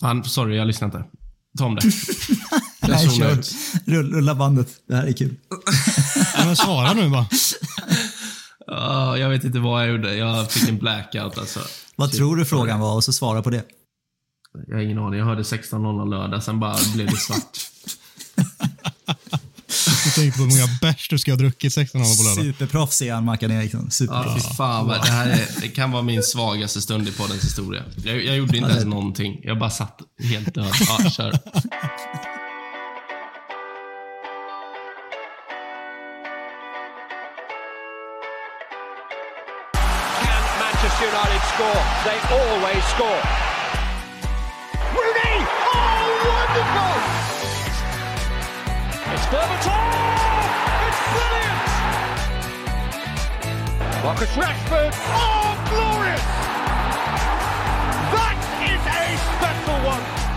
Fan, sorry, jag lyssnar inte. Ta om det. Nej, kör. Rull, rulla bandet. Det här är kul. men svara nu bara. Uh, jag vet inte vad jag gjorde. Jag fick en blackout alltså. Vad tror du frågan var och så svara på det. Jag har ingen aning. Jag hörde 16.00 lördag, sen bara blev det svart. Du tänkte på hur många bärs du ska ha druckit 16 år på lördag. Superproffs är han, Mackan Eriksson. Superproffs. Ja, fan vad, det här är, det kan vara min svagaste stund i poddens historia. Jag, jag gjorde inte ens någonting. Jag bara satt helt död. Ja, kör. United score? They always score. Rooney! Oh, wonderful! It's Berbatov! It's brilliant! Marcus Rashford! Oh, glorious! That is a special one!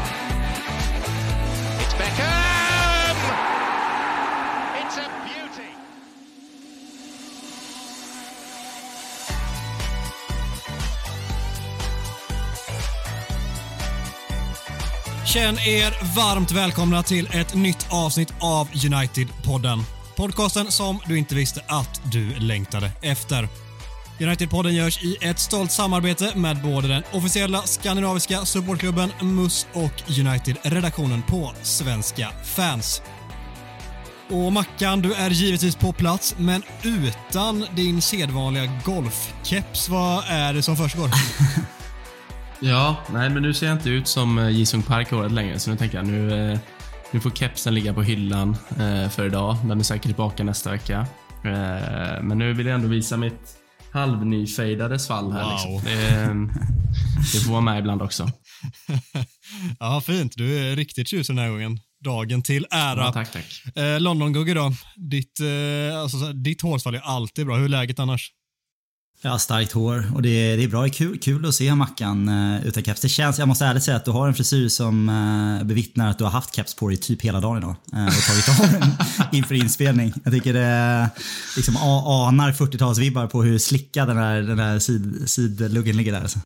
Känn er varmt välkomna till ett nytt avsnitt av United-podden. Podcasten som du inte visste att du längtade efter. United-podden görs i ett stolt samarbete med både den officiella skandinaviska supportklubben MUS och United-redaktionen på Svenska fans. Och Mackan, du är givetvis på plats, men utan din sedvanliga golfkeps. Vad är det som försiggår? Ja, nej men nu ser jag inte ut som eh, Jisung Park året längre, så nu tänker jag nu, eh, nu får kepsen ligga på hyllan eh, för idag. Den är säkert tillbaka nästa vecka. Men nu vill jag ändå visa mitt halvnyfejdade svall här. Wow. Liksom. Det, det får vara med ibland också. ja, fint. Du är riktigt tjusig den här gången. Dagen till ära. Ja, tack, tack. London-Gugge då. Ditt, alltså, ditt hårsvall är alltid bra. Hur är läget annars? Ja, starkt hår och det är, det är bra. Det är kul, kul att se Mackan uh, utan keps. Det känns, jag måste ärligt säga att du har en frisyr som uh, bevittnar att du har haft keps på dig typ hela dagen idag. Uh, och tagit av den inför inspelning. Jag tycker det liksom anar 40-talsvibbar på hur slickad den där, den där sid, sidluggen ligger där. Alltså.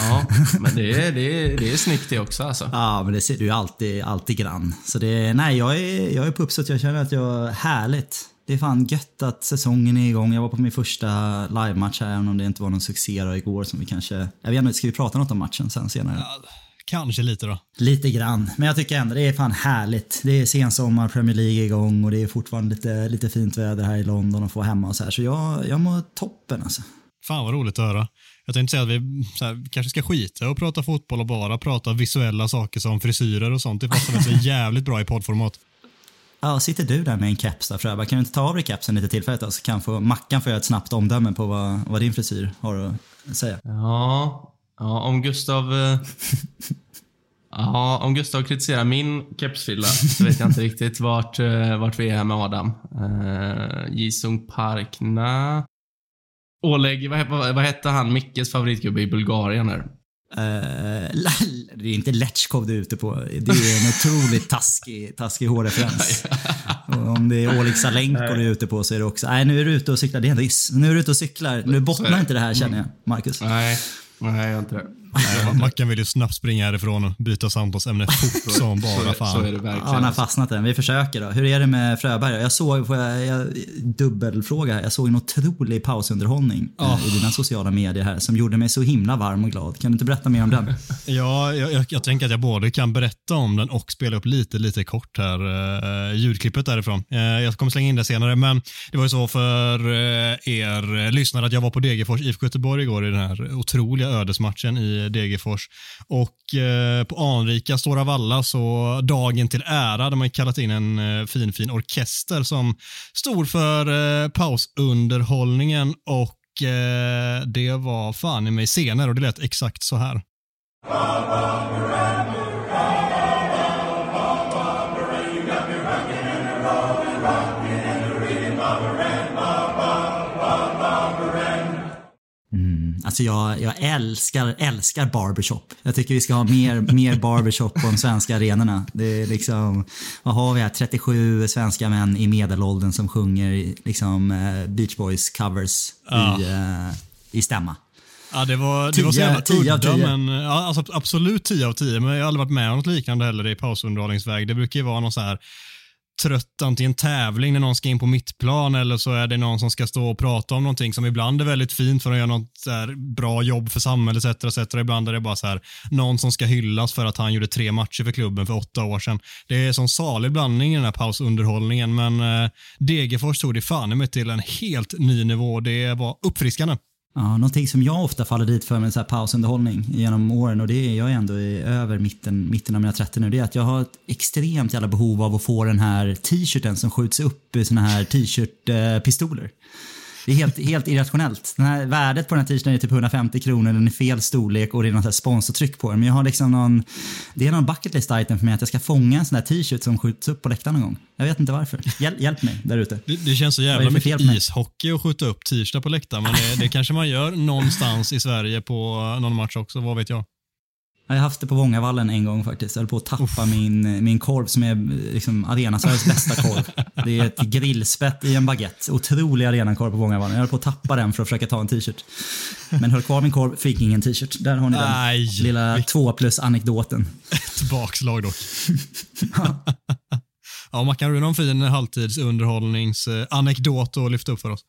Ja, men det är, det är, det är snyggt det också alltså. Ja, men det ser du alltid, alltid grann. Så det, nej, jag är, jag är på uppsats. Jag känner att jag, härligt. Det är fan gött att säsongen är igång. Jag var på min första livematch här, även om det inte var någon succé igår som vi kanske... Jag vet inte, ska vi prata något om matchen sen senare? Kanske lite då. Lite grann, men jag tycker ändå det är fan härligt. Det är sensommar, Premier League är igång och det är fortfarande lite, lite fint väder här i London och få hemma och så här. Så jag, jag mår toppen alltså. Fan vad roligt att höra. Jag tänkte säga att vi här, kanske ska skita och prata fotboll och bara prata visuella saker som frisyrer och sånt. Det passar så jävligt bra i poddformat. Ja, sitter du där med en keps där Fröberg? Kan du inte ta av dig kepsen lite tillfälligt då? Så kan få, Mackan få göra ett snabbt omdöme på vad, vad din frisyr har att säga. Ja, ja om Gustav... eh, Ja, om Gustav kritiserar min kepsfylla så vet jag inte riktigt vart, eh, vart vi är här med Adam. Uh, Jisung Park, nä. Oleg, vad, vad, vad hette han, Mickes favoritgubbe i Bulgarien här? Uh, det är inte Letchkov du är ute på. Det är en otroligt taskig, taskig hårreferens. Om det är Oleg Salenko du är ute på så är det också... Nej, nu är du ute och cyklar. Det är en risk. Nu är du ute och cyklar. Nu bottnar inte det här känner jag, Marcus. Nej, nej jag inte det. Mackan vill ju snabbt springa härifrån och byta samtalsämne fort som bara fan. så är det verkligen. Ja, han har fastnat den. Vi försöker då. Hur är det med Fröberg? Jag såg, får jag, jag, dubbelfråga, jag såg en otrolig pausunderhållning eh, i dina sociala medier här som gjorde mig så himla varm och glad. Kan du inte berätta mer om den? Ja, jag, jag, jag tänker att jag både kan berätta om den och spela upp lite, lite kort här, eh, ljudklippet därifrån. Eh, jag kommer slänga in det senare, men det var ju så för eh, er lyssnare att jag var på Degerfors IFK Göteborg igår i den här otroliga ödesmatchen i Eh, Degerfors. Och eh, på anrika Stora Valla så dagen till ära de har kallat in en eh, fin, fin orkester som stod för eh, pausunderhållningen och eh, det var fan i mig scener och det lät exakt så här. Alltså jag, jag älskar, älskar barbershop. Jag tycker vi ska ha mer, mer barbershop på de svenska arenorna. Det är liksom, vad har vi här? 37 svenska män i medelåldern som sjunger liksom eh, Beach Boys covers Ja. i, eh, i stämma. Ja, det var, det var så jävla udda, tio. men ja, alltså, absolut 10 av 10. Men jag har aldrig varit med om något liknande heller i pausunderhållningsväg. Det brukar ju vara någon så här trött antingen tävling när någon ska in på mittplan eller så är det någon som ska stå och prata om någonting som ibland är väldigt fint för att göra något så här bra jobb för samhället etc. etc. Ibland är det bara så här någon som ska hyllas för att han gjorde tre matcher för klubben för åtta år sedan. Det är en sån salig blandning i den här pausunderhållningen men eh, Degerfors tog det fan i mig till en helt ny nivå. Det var uppfriskande. Ja, någonting som jag ofta faller dit för med så här pausunderhållning genom åren och det är jag är ändå i över mitten, mitten av mina 30 nu. Det är att jag har ett extremt jävla behov av att få den här t-shirten som skjuts upp i såna här t-shirt-pistoler. Eh, det är helt, helt irrationellt. Den här, värdet på den här t-shirten är typ 150 kronor, den är fel storlek och det är något sponsortryck på den. Men jag har liksom någon, det är någon bucket list item för mig att jag ska fånga en sån här t-shirt som skjuts upp på läktaren någon gång. Jag vet inte varför. Hjäl, hjälp mig där ute. Det, det känns så jävla mycket ishockey att skjuta upp t-shirt på läktaren, men det, det kanske man gör någonstans i Sverige på någon match också, vad vet jag. Jag har haft det på Vångavallen en gång faktiskt. Jag höll på att tappa min, min korv som är liksom Arena-Sveriges bästa korv. Det är ett grillspett i en baguette. Otrolig arenakorv på Vångavallen. Jag höll på att tappa den för att försöka ta en t-shirt. Men höll kvar min korv, fick ingen t-shirt. Där har ni den Aj, lilla två plus anekdoten. Ett bakslag dock. ja, Mackan, har du någon fin halvtidsunderhållningsanekdot att lyfta upp för oss?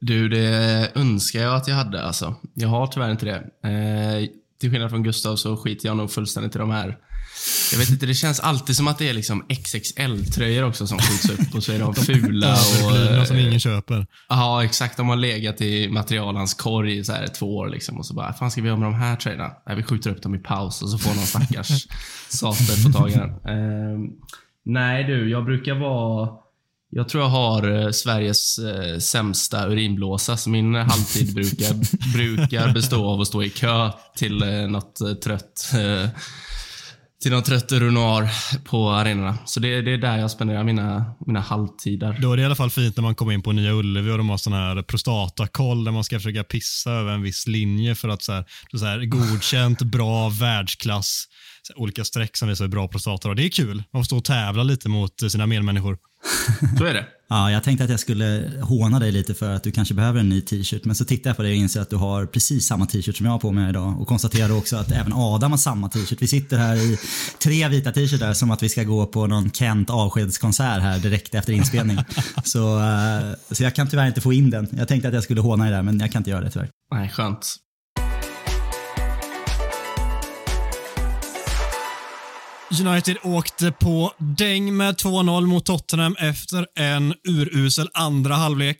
Du, det önskar jag att jag hade alltså. Jag har tyvärr inte det. Eh, till skillnad från Gustav så skiter jag nog fullständigt i de här. Jag vet inte, det känns alltid som att det är liksom XXL-tröjor också som skjuts upp och så är de fula och... Som eh, ingen köper. Ja, exakt. De har legat i materialans korg i så här två år liksom och så bara, fan ska vi göra med de här tröjorna? Nej, vi skjuter upp dem i paus och så får någon stackars sater få tag i den. Nej du, jag brukar vara jag tror jag har eh, Sveriges eh, sämsta urinblåsa, så min halvtid brukar, brukar bestå av att stå i kö till eh, något trött eh, till någon trött urinoar på arenorna. Så det, det är där jag spenderar mina, mina halvtider. Då är det i alla fall fint när man kommer in på Nya Ullevi och de har sån här prostatakoll där man ska försöka pissa över en viss linje för att så här, så här, godkänt, bra, världsklass. Olika streck som visar hur bra prostata har. Det är kul. Man får stå och tävla lite mot sina medmänniskor. Så är det. Ja, jag tänkte att jag skulle håna dig lite för att du kanske behöver en ny t-shirt. Men så tittar jag på dig och inser att du har precis samma t-shirt som jag har på mig idag. Och konstaterar också att även Adam har samma t-shirt. Vi sitter här i tre vita t-shirtar som att vi ska gå på någon Kent avskedskonsert här direkt efter inspelning. Så, eh, så jag kan tyvärr inte få in den. Jag tänkte att jag skulle håna dig där, men jag kan inte göra det tyvärr. Nej, skönt. United åkte på däng med 2-0 mot Tottenham efter en urusel andra halvlek.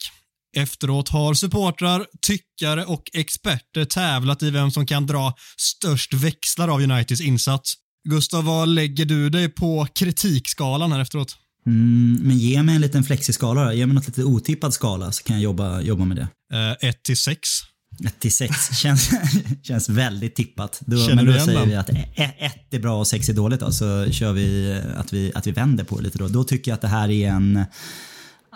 Efteråt har supportrar, tyckare och experter tävlat i vem som kan dra störst växlar av Uniteds insats. Gustav, vad lägger du dig på kritikskalan här efteråt? Mm, men ge mig en liten flexiskala då. Ge mig något lite otippad skala så kan jag jobba, jobba med det. 1 till 6. 1 till 6 känns, känns väldigt tippat. Då, Känner men då säger vi att 1 är bra och 6 är dåligt då, så kör vi att, vi att vi vänder på det lite då. Då tycker jag att det här är en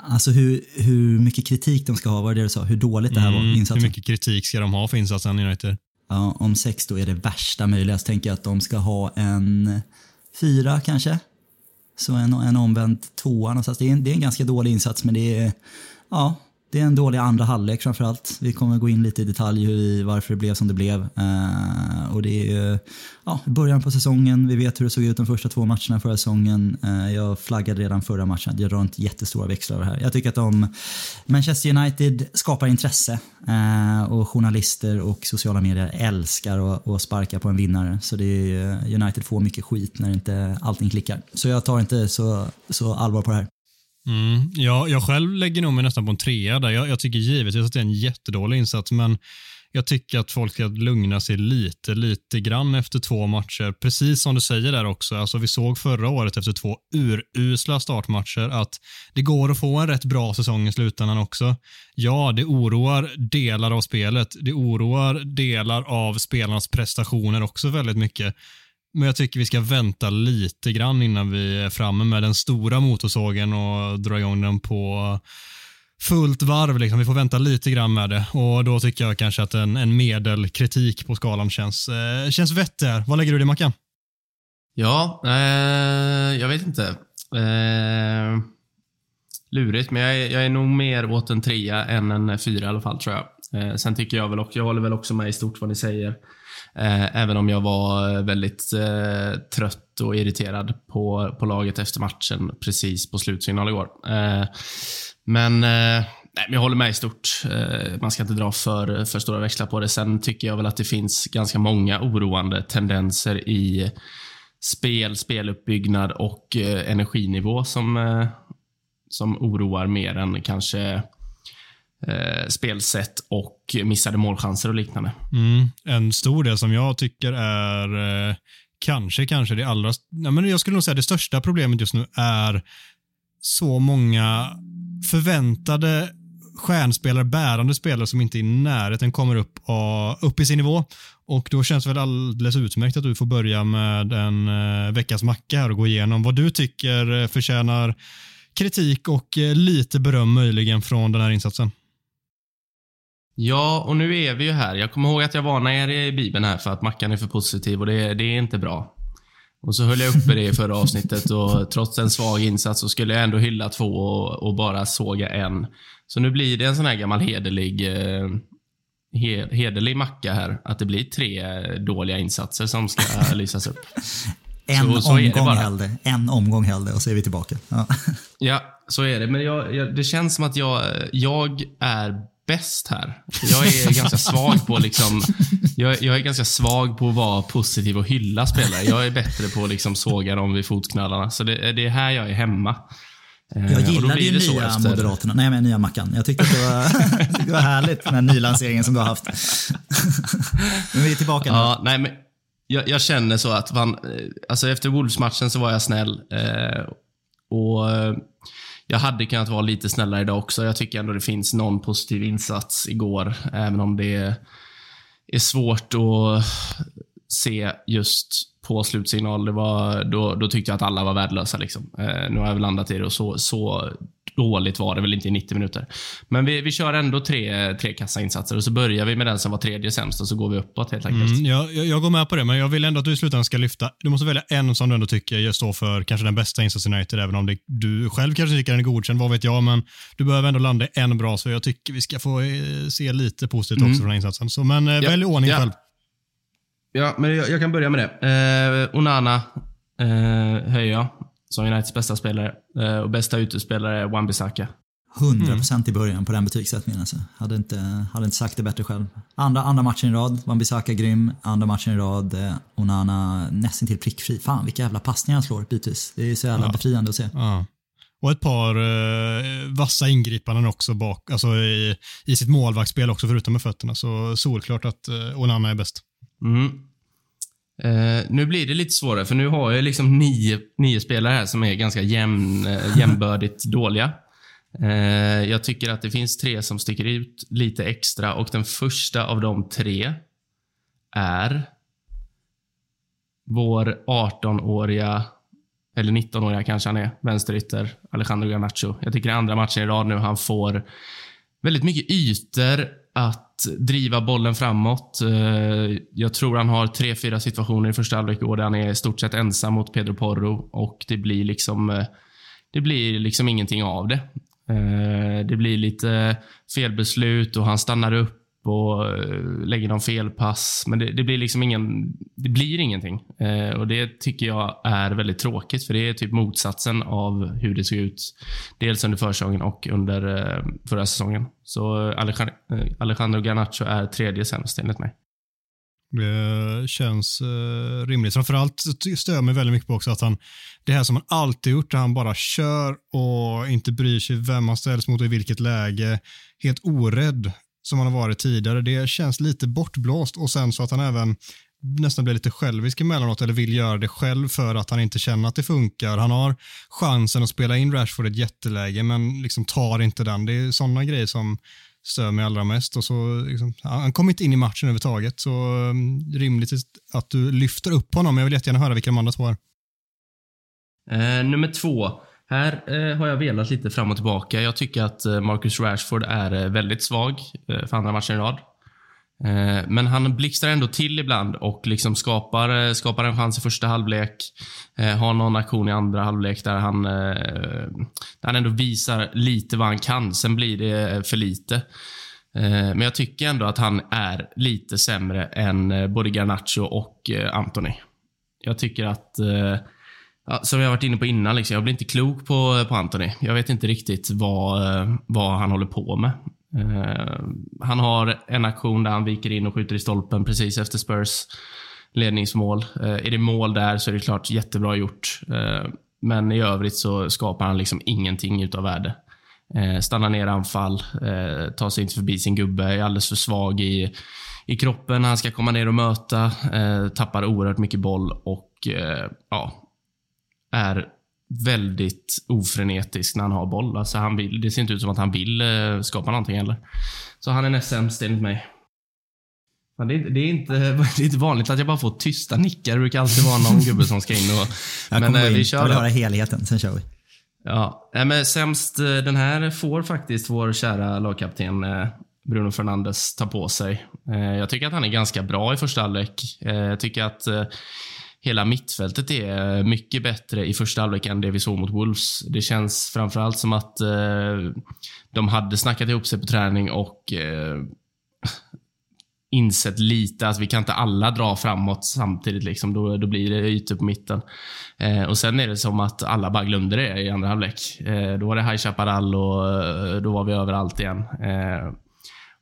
Alltså hur, hur mycket kritik de ska ha, var det det du sa? Hur dåligt det här var, Mm, hur insatsen? mycket kritik ska de ha för insatsen United? Ja, om 6 då är det värsta möjliga så tänker jag att de ska ha en fyra kanske. Så en, en omvänd tvåa någonstans. Det är, en, det är en ganska dålig insats men det är, ja, det är en dålig andra halvlek framförallt. Vi kommer gå in lite i detalj hur, i varför det blev som det blev. Eh, och det är ju ja, början på säsongen. Vi vet hur det såg ut de första två matcherna förra säsongen. Eh, jag flaggade redan förra matchen. Jag drar inte jättestora växlar över det här. Jag tycker att de, Manchester United skapar intresse eh, och journalister och sociala medier älskar att, att sparka på en vinnare. Så det är, United får mycket skit när inte allting klickar. Så jag tar inte så, så allvar på det här. Mm, ja, jag själv lägger nog mig nästan på en trea där. Jag, jag tycker givetvis att det är en jättedålig insats, men jag tycker att folk ska lugna sig lite, lite grann efter två matcher. Precis som du säger där också. Alltså, vi såg förra året efter två urusla startmatcher att det går att få en rätt bra säsong i slutändan också. Ja, det oroar delar av spelet. Det oroar delar av spelarnas prestationer också väldigt mycket. Men jag tycker vi ska vänta lite grann innan vi är framme med den stora motorsågen och dra igång den på fullt varv. Liksom. Vi får vänta lite grann med det och då tycker jag kanske att en, en medelkritik på skalan känns, eh, känns vettig. här. Vad lägger du i Mackan? Ja, eh, jag vet inte. Eh, lurigt, men jag är, jag är nog mer åt en trea än en fyra i alla fall, tror jag. Eh, sen tycker jag väl också, jag håller väl också med i stort vad ni säger. Eh, även om jag var eh, väldigt eh, trött och irriterad på, på laget efter matchen precis på slutsignal igår. Eh, men eh, Nej, men jag håller med i stort. Man ska inte dra för, för stora växlar på det. Sen tycker jag väl att det finns ganska många oroande tendenser i spel, speluppbyggnad och energinivå som, som oroar mer än kanske spelsätt och missade målchanser och liknande. Mm. En stor del som jag tycker är eh, kanske, kanske det allra, nej, men jag skulle nog säga det största problemet just nu är så många förväntade stjärnspelare, bärande spelare som inte i närheten kommer upp, och, upp i sin nivå. Och Då känns det väl alldeles utmärkt att du får börja med en eh, veckas macka här och gå igenom vad du tycker eh, förtjänar kritik och eh, lite beröm möjligen från den här insatsen. Ja, och nu är vi ju här. Jag kommer ihåg att jag varnade er i Bibeln här för att Mackan är för positiv och det, det är inte bra. Och så höll jag uppe det i förra avsnittet och trots en svag insats så skulle jag ändå hylla två och, och bara såga en. Så nu blir det en sån här gammal hederlig, eh, hederlig macka här. Att det blir tre dåliga insatser som ska lysas upp. En så, så omgång hellre. En omgång hellre och så är vi tillbaka. Ja, ja så är det. Men jag, jag, det känns som att jag, jag är bäst här. Jag är ganska svag på liksom, jag, jag, är ganska svag på att vara positiv och hylla spelare. Jag är bättre på att liksom såga dem vid fotknölarna. Så det, det är här jag är hemma. Eh, jag gillade ju nya efter... Moderaterna. Nej, men nya Mackan. Jag tyckte att det var, det var härligt, den här nylanseringen som du har haft. men vi är tillbaka nu. Ja, nej, men jag, jag känner så att man, eh, alltså efter Wolves-matchen så var jag snäll. Eh, och jag hade kunnat vara lite snällare idag också. Jag tycker ändå det finns någon positiv insats igår, även om det är svårt att se just på slutsignal. Det var, då, då tyckte jag att alla var värdelösa. Liksom. Eh, nu har jag väl landat i det och så, så dåligt var det väl inte i 90 minuter. Men vi, vi kör ändå tre, tre kassainsatser och så börjar vi med den som var tredje sämst och så går vi uppåt helt enkelt. Mm, jag, jag, går med på det, men jag vill ändå att du i slutändan ska lyfta. Du måste välja en som du ändå tycker står för kanske den bästa insatsen i United, även om det, du själv kanske tycker den är godkänd, vad vet jag, men du behöver ändå landa en bra, så jag tycker vi ska få eh, se lite positivt mm. också från den insatsen. Så, men eh, ja, välj ordning ja. själv. Ja, men jag, jag, kan börja med det. Eh, Onana eh, höjer jag som Uniteds bästa spelare. Eh, och bästa utespelare är Wan-Bissaka. 100% mm. i början på den betygssättningen. Alltså. Hade, inte, hade inte sagt det bättre själv. Andra, andra matchen i rad, Wan-Bissaka grym. Andra matchen i rad, eh, Onana nästan till prickfri. Fan vilka jävla passningar han slår bitvis. Det är så jävla ja. befriande att se. Ja. Och ett par eh, vassa ingripanden också bak, alltså i, i sitt målvaktsspel också förutom med fötterna. Så solklart att eh, Onana är bäst. Mm. Uh, nu blir det lite svårare, för nu har jag liksom nio, nio spelare här som är ganska jämn, eh, uh, jämnbördigt dåliga. Uh, jag tycker att det finns tre som sticker ut lite extra och den första av de tre är vår 18-åriga, eller 19-åriga kanske han är, vänsterytter, Alejandro Garnacho. Jag tycker det är andra matchen i rad nu han får väldigt mycket ytor att driva bollen framåt. Eh, jag tror han har tre, fyra situationer i första halvlek i år där han är i stort sett ensam mot Pedro Porro och det blir liksom, eh, det blir liksom ingenting av det. Eh, det blir lite felbeslut och han stannar upp och eh, lägger någon felpass. Men det, det, blir liksom ingen, det blir ingenting. Eh, och Det tycker jag är väldigt tråkigt, för det är typ motsatsen av hur det såg ut. Dels under försäsongen och under eh, förra säsongen. Så Alejandro, eh, Alejandro Garnacho är tredje sämst enligt mig. Det känns eh, rimligt. Framförallt stör mig väldigt mycket på också att han, det här som han alltid gjort, där han bara kör och inte bryr sig vem han ställs mot och i vilket läge. Helt orädd som han har varit tidigare. Det känns lite bortblåst och sen så att han även nästan blir lite självisk emellanåt eller vill göra det själv för att han inte känner att det funkar. Han har chansen att spela in Rashford ett jätteläge men liksom tar inte den. Det är sådana grejer som stör mig allra mest. Och så, liksom, han kom inte in i matchen överhuvudtaget så um, rimligt att du lyfter upp honom. Jag vill jättegärna höra vilka de andra två är. Eh, nummer två. Här eh, har jag velat lite fram och tillbaka. Jag tycker att eh, Marcus Rashford är eh, väldigt svag eh, för andra matchen i rad. Men han blixtrar ändå till ibland och liksom skapar, skapar en chans i första halvlek. har någon aktion i andra halvlek där han, där han ändå visar lite vad han kan. Sen blir det för lite. Men jag tycker ändå att han är lite sämre än både Garnacho och Anthony. Jag tycker att, eh, ja, som jag varit inne på innan, liksom, jag blir inte klok på, eh, på Anthony. Jag vet inte riktigt vad, eh, vad han håller på med. Eh, han har en aktion där han viker in och skjuter i stolpen precis efter Spurs ledningsmål. Eh, är det mål där så är det klart jättebra gjort. Eh, men i övrigt så skapar han liksom ingenting utav värde. Eh, stannar ner anfall, eh, tar sig inte förbi sin gubbe, är alldeles för svag i, i kroppen när han ska komma ner och möta. Eh, tappar oerhört mycket boll och eh, ja, är väldigt ofrenetisk när han har boll. Alltså han vill, det ser inte ut som att han vill eh, skapa någonting heller. Så han är näst sämst enligt mig. Men det, är, det, är inte, det är inte vanligt att jag bara får tysta nickar. Det brukar alltid vara någon gubbe som ska in. Och, Jag men eh, in. vi Jag kör vill då. höra helheten, sen kör vi. Ja, men sämst eh, den här får faktiskt vår kära lagkapten Bruno Fernandes ta på sig. Jag tycker att han är ganska bra i första halvlek. Jag tycker att hela mittfältet är eh, mycket bättre i första halvlek än det vi såg mot Wolves. Det känns framförallt som att eh, de hade snackat ihop sig på träning och eh, insett lite att vi kan inte alla dra framåt samtidigt. Liksom. Då, då blir det ytor på mitten. Eh, och Sen är det som att alla bara glömde det i andra halvlek. Eh, då var det High Chaparral och eh, då var vi överallt igen. Eh,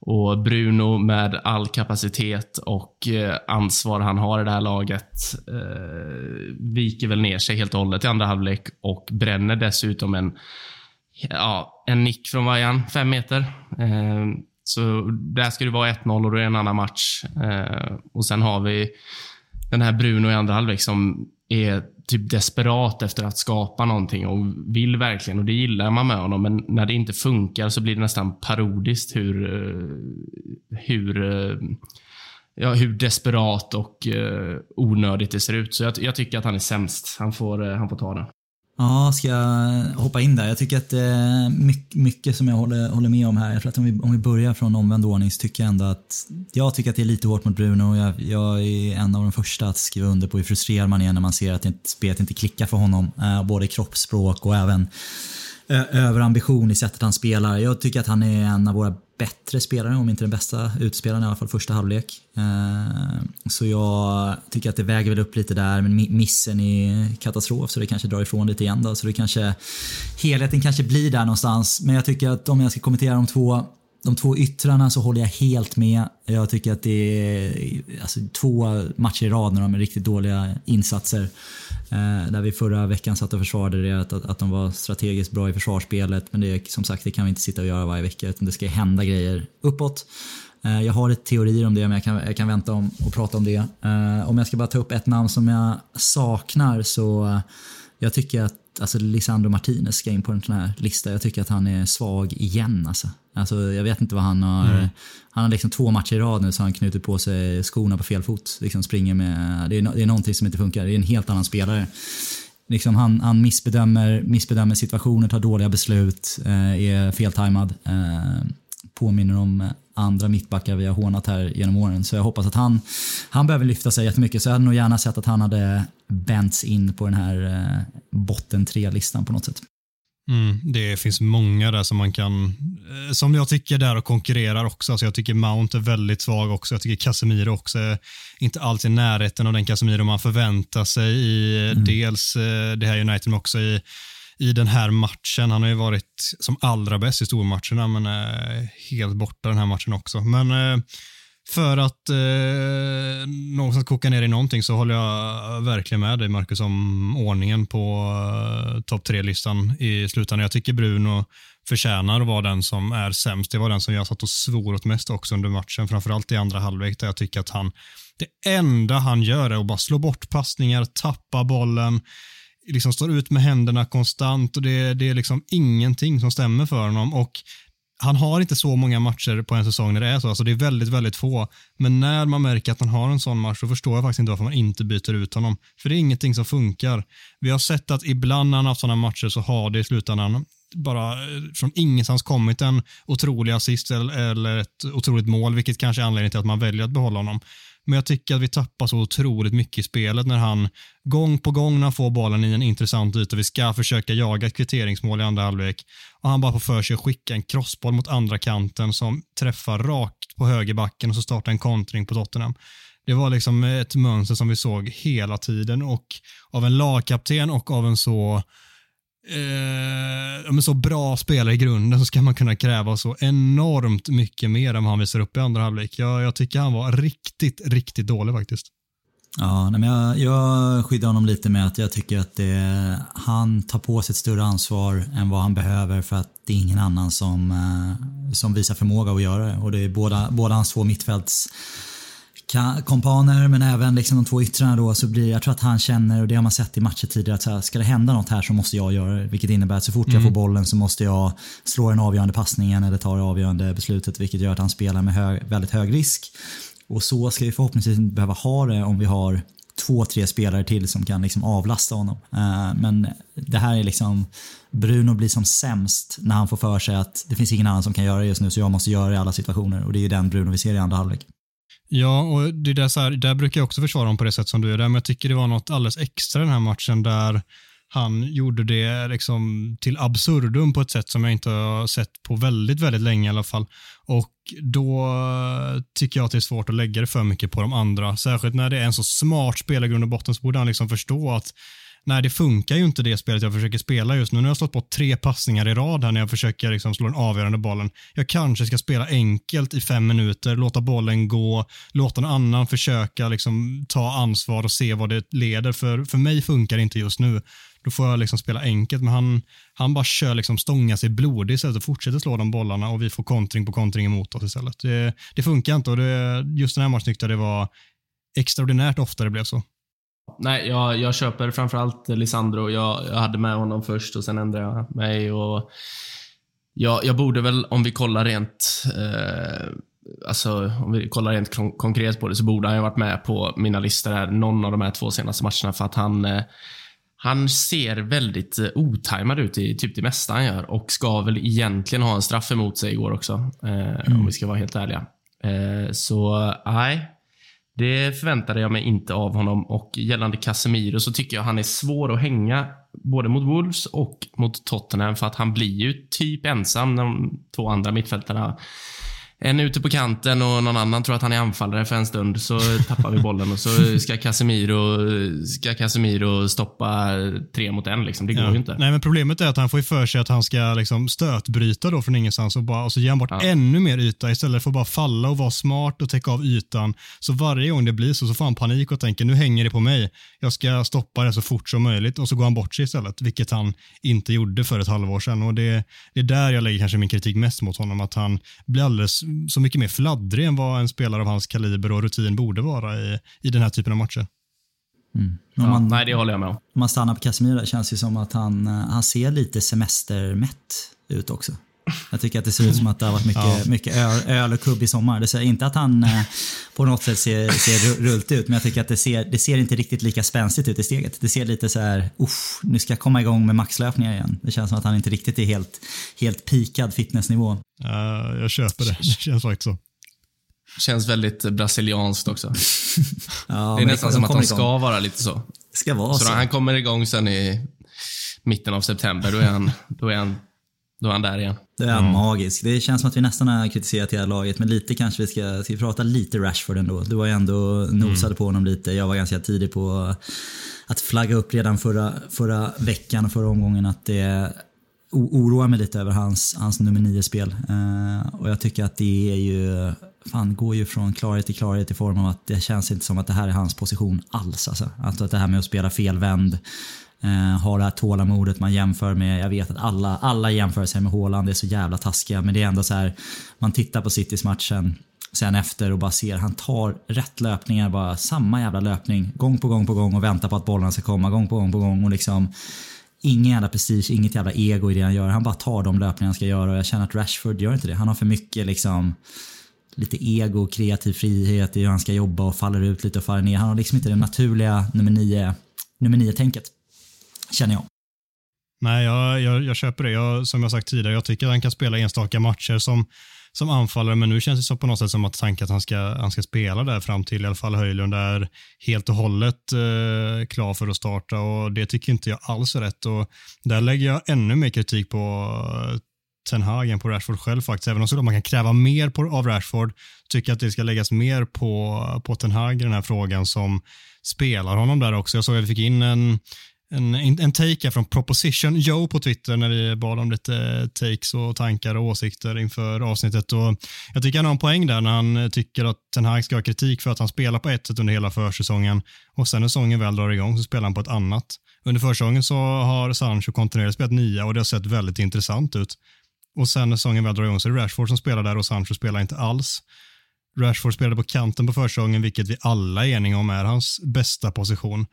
och Bruno med all kapacitet och eh, ansvar han har i det här laget eh, viker väl ner sig helt och hållet i andra halvlek och bränner dessutom en, ja, en nick från Vajan, fem meter. Eh, så där ska det vara 1-0 och då är det en annan match. Eh, och sen har vi den här Bruno i andra halvlek som är typ desperat efter att skapa någonting och vill verkligen och det gillar man med honom. Men när det inte funkar så blir det nästan parodiskt hur, eh, hur, eh, ja, hur desperat och eh, onödigt det ser ut. Så jag, jag tycker att han är sämst. Han får, han får ta den. Ja, ska jag hoppa in där? Jag tycker att eh, det är mycket, mycket som jag håller, håller med om här. för att om vi, om vi börjar från omvänd ordning så tycker jag ändå att jag tycker att det är lite hårt mot Bruno. Jag, jag är en av de första att skriva under på hur frustrerad man är när man ser att spelet inte klickar för honom. Eh, både kroppsspråk och även eh, överambition i sättet han spelar. Jag tycker att han är en av våra bättre spelare, om inte den bästa utspelaren i alla fall första halvlek. Eh, så jag tycker att det väger väl upp lite där, men missen är katastrof så det kanske drar ifrån lite igen då. Så det kanske, helheten kanske blir där någonstans. Men jag tycker att om jag ska kommentera de två de två yttrarna så håller jag helt med. Jag tycker att det är alltså, två matcher i rad när de är riktigt dåliga insatser. Eh, där vi förra veckan satt och försvarade det, att, att, de var strategiskt bra i försvarsspelet. Men det, som sagt, det kan vi inte sitta och göra varje vecka utan det ska hända grejer uppåt. Eh, jag har lite teorier om det, men jag kan, jag kan vänta om och prata om det. Eh, om jag ska bara ta upp ett namn som jag saknar så jag tycker att alltså Lisandro Martinez ska in på en sån här lista. Jag tycker att han är svag igen. Alltså. Alltså, jag vet inte vad han har... Han har liksom två matcher i rad nu så han knutit på sig skorna på fel fot. Liksom springer med, det, är, det är någonting som inte funkar. Det är en helt annan spelare. Liksom han, han missbedömer, missbedömer situationer, tar dåliga beslut, eh, är feltajmad. Eh, påminner om eh, andra mittbackar vi har hånat här genom åren. Så jag hoppas att han, han behöver lyfta sig jättemycket. Så jag hade nog gärna sett att han hade bänts in på den här eh, botten tre-listan på något sätt. Mm, det finns många där som man kan, eh, som jag tycker där och konkurrerar också. Alltså jag tycker Mount är väldigt svag också. Jag tycker Casemiro också är inte alls i närheten av den Casemiro man förväntar sig i eh, dels det här United men också i, i den här matchen. Han har ju varit som allra bäst i stormatcherna men är helt borta den här matchen också. Men eh, för att eh, någonstans koka ner i någonting så håller jag verkligen med dig Marcus om ordningen på eh, topp tre-listan i slutändan. Jag tycker Bruno förtjänar att vara den som är sämst. Det var den som jag satt och svor åt mest också under matchen, framförallt i andra halvlek där jag tycker att han, det enda han gör är att bara slå bort passningar, tappa bollen, liksom står ut med händerna konstant och det, det är liksom ingenting som stämmer för honom. Och han har inte så många matcher på en säsong när det är så. Alltså det är väldigt, väldigt få. Men när man märker att han har en sån match så förstår jag faktiskt inte varför man inte byter ut honom. För det är ingenting som funkar. Vi har sett att ibland när han har haft sådana matcher så har det i slutändan bara eh, från ingenstans kommit en otrolig assist eller, eller ett otroligt mål, vilket kanske är anledningen till att man väljer att behålla honom. Men jag tycker att vi tappar så otroligt mycket i spelet när han gång på gång när han får bollen i en intressant yta, vi ska försöka jaga ett kvitteringsmål i andra halvlek och han bara får för sig att skicka en crossboll mot andra kanten som träffar rakt på högerbacken och så startar en kontring på Tottenham. Det var liksom ett mönster som vi såg hela tiden och av en lagkapten och av en så eh, så bra spelare i grunden så ska man kunna kräva så enormt mycket mer än vad han visar upp i andra halvlek. Jag, jag tycker han var riktigt, riktigt dålig faktiskt. Ja, men jag, jag skyddar honom lite med att jag tycker att det, han tar på sig ett större ansvar än vad han behöver för att det är ingen annan som, eh, som visar förmåga att göra det. Och det är båda, båda hans två mittfälts kompaner men även liksom de två yttrarna då så blir jag tror att han känner och det har man sett i matcher tidigare att så här, ska det hända något här så måste jag göra det. Vilket innebär att så fort mm. jag får bollen så måste jag slå den avgörande passningen eller ta det avgörande beslutet vilket gör att han spelar med hög, väldigt hög risk. Och så ska vi förhoppningsvis inte behöva ha det om vi har två, tre spelare till som kan liksom avlasta honom. Uh, men det här är liksom Bruno blir som sämst när han får för sig att det finns ingen annan som kan göra det just nu så jag måste göra det i alla situationer och det är ju den Bruno vi ser i andra halvlek. Ja, och det där, så här, där brukar jag också försvara honom på det sätt som du är där, men jag tycker det var något alldeles extra i den här matchen där han gjorde det liksom till absurdum på ett sätt som jag inte har sett på väldigt, väldigt länge i alla fall. Och då tycker jag att det är svårt att lägga det för mycket på de andra. Särskilt när det är en så smart spelare i grund och botten så borde han liksom förstå att nej, det funkar ju inte det spelet jag försöker spela just nu. Nu har jag slått på tre passningar i rad här när jag försöker liksom slå den avgörande bollen. Jag kanske ska spela enkelt i fem minuter, låta bollen gå, låta någon annan försöka liksom ta ansvar och se vad det leder. För, för mig funkar det inte just nu. Då får jag liksom spela enkelt, men han, han bara kör liksom stånga sig blodig istället och fortsätter slå de bollarna och vi får kontring på kontring emot oss istället. Det, det funkar inte och det, just den här matchen tyckte jag det var extraordinärt ofta det blev så. Nej, jag, jag köper framförallt Lisandro. Jag, jag hade med honom först och sen ändrade jag mig. Och jag, jag borde väl, om vi kollar rent eh, Alltså, om vi kollar rent kon konkret på det så borde han ju varit med på mina listor här, någon av de här två senaste matcherna för att han eh, han ser väldigt eh, otajmad ut i typ det mesta han gör och ska väl egentligen ha en straff emot sig igår också. Eh, mm. Om vi ska vara helt ärliga. Eh, så nej, det förväntade jag mig inte av honom. Och gällande Casemiro så tycker jag han är svår att hänga både mot Wolves och mot Tottenham. För att han blir ju typ ensam när de två andra mittfältarna en ute på kanten och någon annan tror att han är anfallare för en stund. Så tappar vi bollen och så ska Casemiro, ska Casemiro stoppa tre mot en. Liksom. Det går ja. ju inte. Nej, men problemet är att han får för sig att han ska liksom stötbryta då från ingenstans och, bara, och så ger han bort ja. ännu mer yta istället för att bara falla och vara smart och täcka av ytan. Så varje gång det blir så, så får han panik och tänker nu hänger det på mig. Jag ska stoppa det så fort som möjligt och så går han bort sig istället, vilket han inte gjorde för ett halvår sedan. Och det, det är där jag lägger kanske min kritik mest mot honom, att han blir alldeles så mycket mer fladdrig än vad en spelare av hans kaliber och rutin borde vara i, i den här typen av matcher. Mm. Ja, man, nej, det håller jag med om. Om man stannar på Casemiro, det känns ju som att han, eh, han ser lite semestermätt ut också. Jag tycker att det ser ut som att det har varit mycket, ja. mycket öl, öl och kubb i sommar. Det säger inte att han eh, på något sätt ser, ser rullt ut, men jag tycker att det ser, det ser inte riktigt lika spänstigt ut i steget. Det ser lite så här, nu ska jag komma igång med maxlöpningar igen. Det känns som att han inte riktigt är helt, helt pikad fitnessnivå. Uh, jag köper det. Det känns faktiskt så. Känns väldigt brasilianskt också. ja, det är nästan som att de ska igång. vara lite så. Ska vara så. så. han kommer igång sen i mitten av september, då är han, då är han då är han där igen. Det är mm. magiskt. Det känns som att vi nästan har kritiserat hela laget, men lite kanske vi ska, ska vi prata lite Rashford ändå. Du var ju ändå nosade mm. på honom lite. Jag var ganska tidig på att flagga upp redan förra, förra veckan och förra omgången att det oroar mig lite över hans, hans nummer 9-spel. Uh, eh, och jag tycker att det är ju, fan går ju från klarhet till klarhet i form av att det känns inte som att det här är hans position alls. Alltså. Alltså att det här med att spela felvänd, Eh, har det här tålamodet man jämför med. Jag vet att alla, alla jämför sig med Haaland, är så jävla taskiga. Men det är ändå så här, man tittar på Citys matchen sen efter och bara ser han tar rätt löpningar, bara samma jävla löpning gång på gång på gång och väntar på att bollarna ska komma gång på gång på gång och liksom ingen jävla prestige, inget jävla ego i det han gör. Han bara tar de löpningar han ska göra och jag känner att Rashford gör inte det. Han har för mycket liksom lite ego, kreativ frihet i hur han ska jobba och faller ut lite och faller ner. Han har liksom inte det naturliga nummer nio, nummer nio tänket känner jag. Nej, jag, jag, jag köper det. Jag, som jag sagt tidigare, jag tycker att han kan spela enstaka matcher som, som anfallare, men nu känns det så på något sätt som att tanken att han ska, han ska spela där fram till i alla fall Höjlund är helt och hållet eh, klar för att starta och det tycker inte jag alls är rätt. Och där lägger jag ännu mer kritik på eh, Ten Hagen på Rashford själv faktiskt. Även om man kan kräva mer på, av Rashford, tycker jag att det ska läggas mer på, på Ten Hag i den här frågan som spelar honom där också. Jag såg att vi fick in en, en, en take från Proposition Joe på Twitter när vi bad om lite eh, takes och tankar och åsikter inför avsnittet. Och jag tycker han har en poäng där när han eh, tycker att Ten Hag ska ha kritik för att han spelar på ett sätt under hela försäsongen och sen när säsongen väl drar igång så spelar han på ett annat. Under försäsongen så har Sancho kontinuerligt spelat nia och det har sett väldigt intressant ut. Och sen när säsongen väl drar igång så är det Rashford som spelar där och Sancho spelar inte alls. Rashford spelade på kanten på försäsongen, vilket vi alla är eniga om är hans bästa position.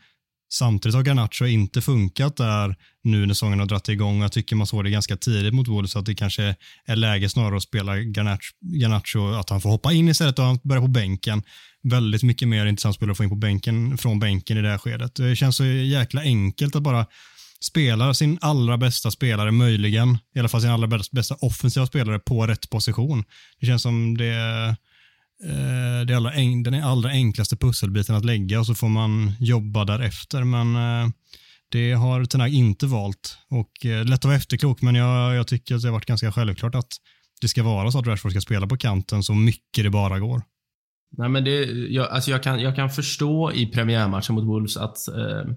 Samtidigt har Garnacho inte funkat där nu när säsongen har dragit igång. Jag tycker man såg det ganska tidigt mot Wolves att det kanske är läge snarare att spela Garnacho, Garnacho att han får hoppa in istället och han börjar på bänken. Väldigt mycket mer intressant spelare att få in på bänken från bänken i det här skedet. Det känns så jäkla enkelt att bara spela sin allra bästa spelare möjligen, i alla fall sin allra bästa offensiva spelare på rätt position. Det känns som det det allra, den allra enklaste pusselbiten att lägga och så får man jobba därefter. Men eh, det har Tenag inte valt. Och eh, lätt att vara efterklok, men jag, jag tycker att det har varit ganska självklart att det ska vara så att Rashford ska spela på kanten så mycket det bara går. Nej, men det, jag, alltså jag, kan, jag kan förstå i premiärmatchen mot Wolves att, eh,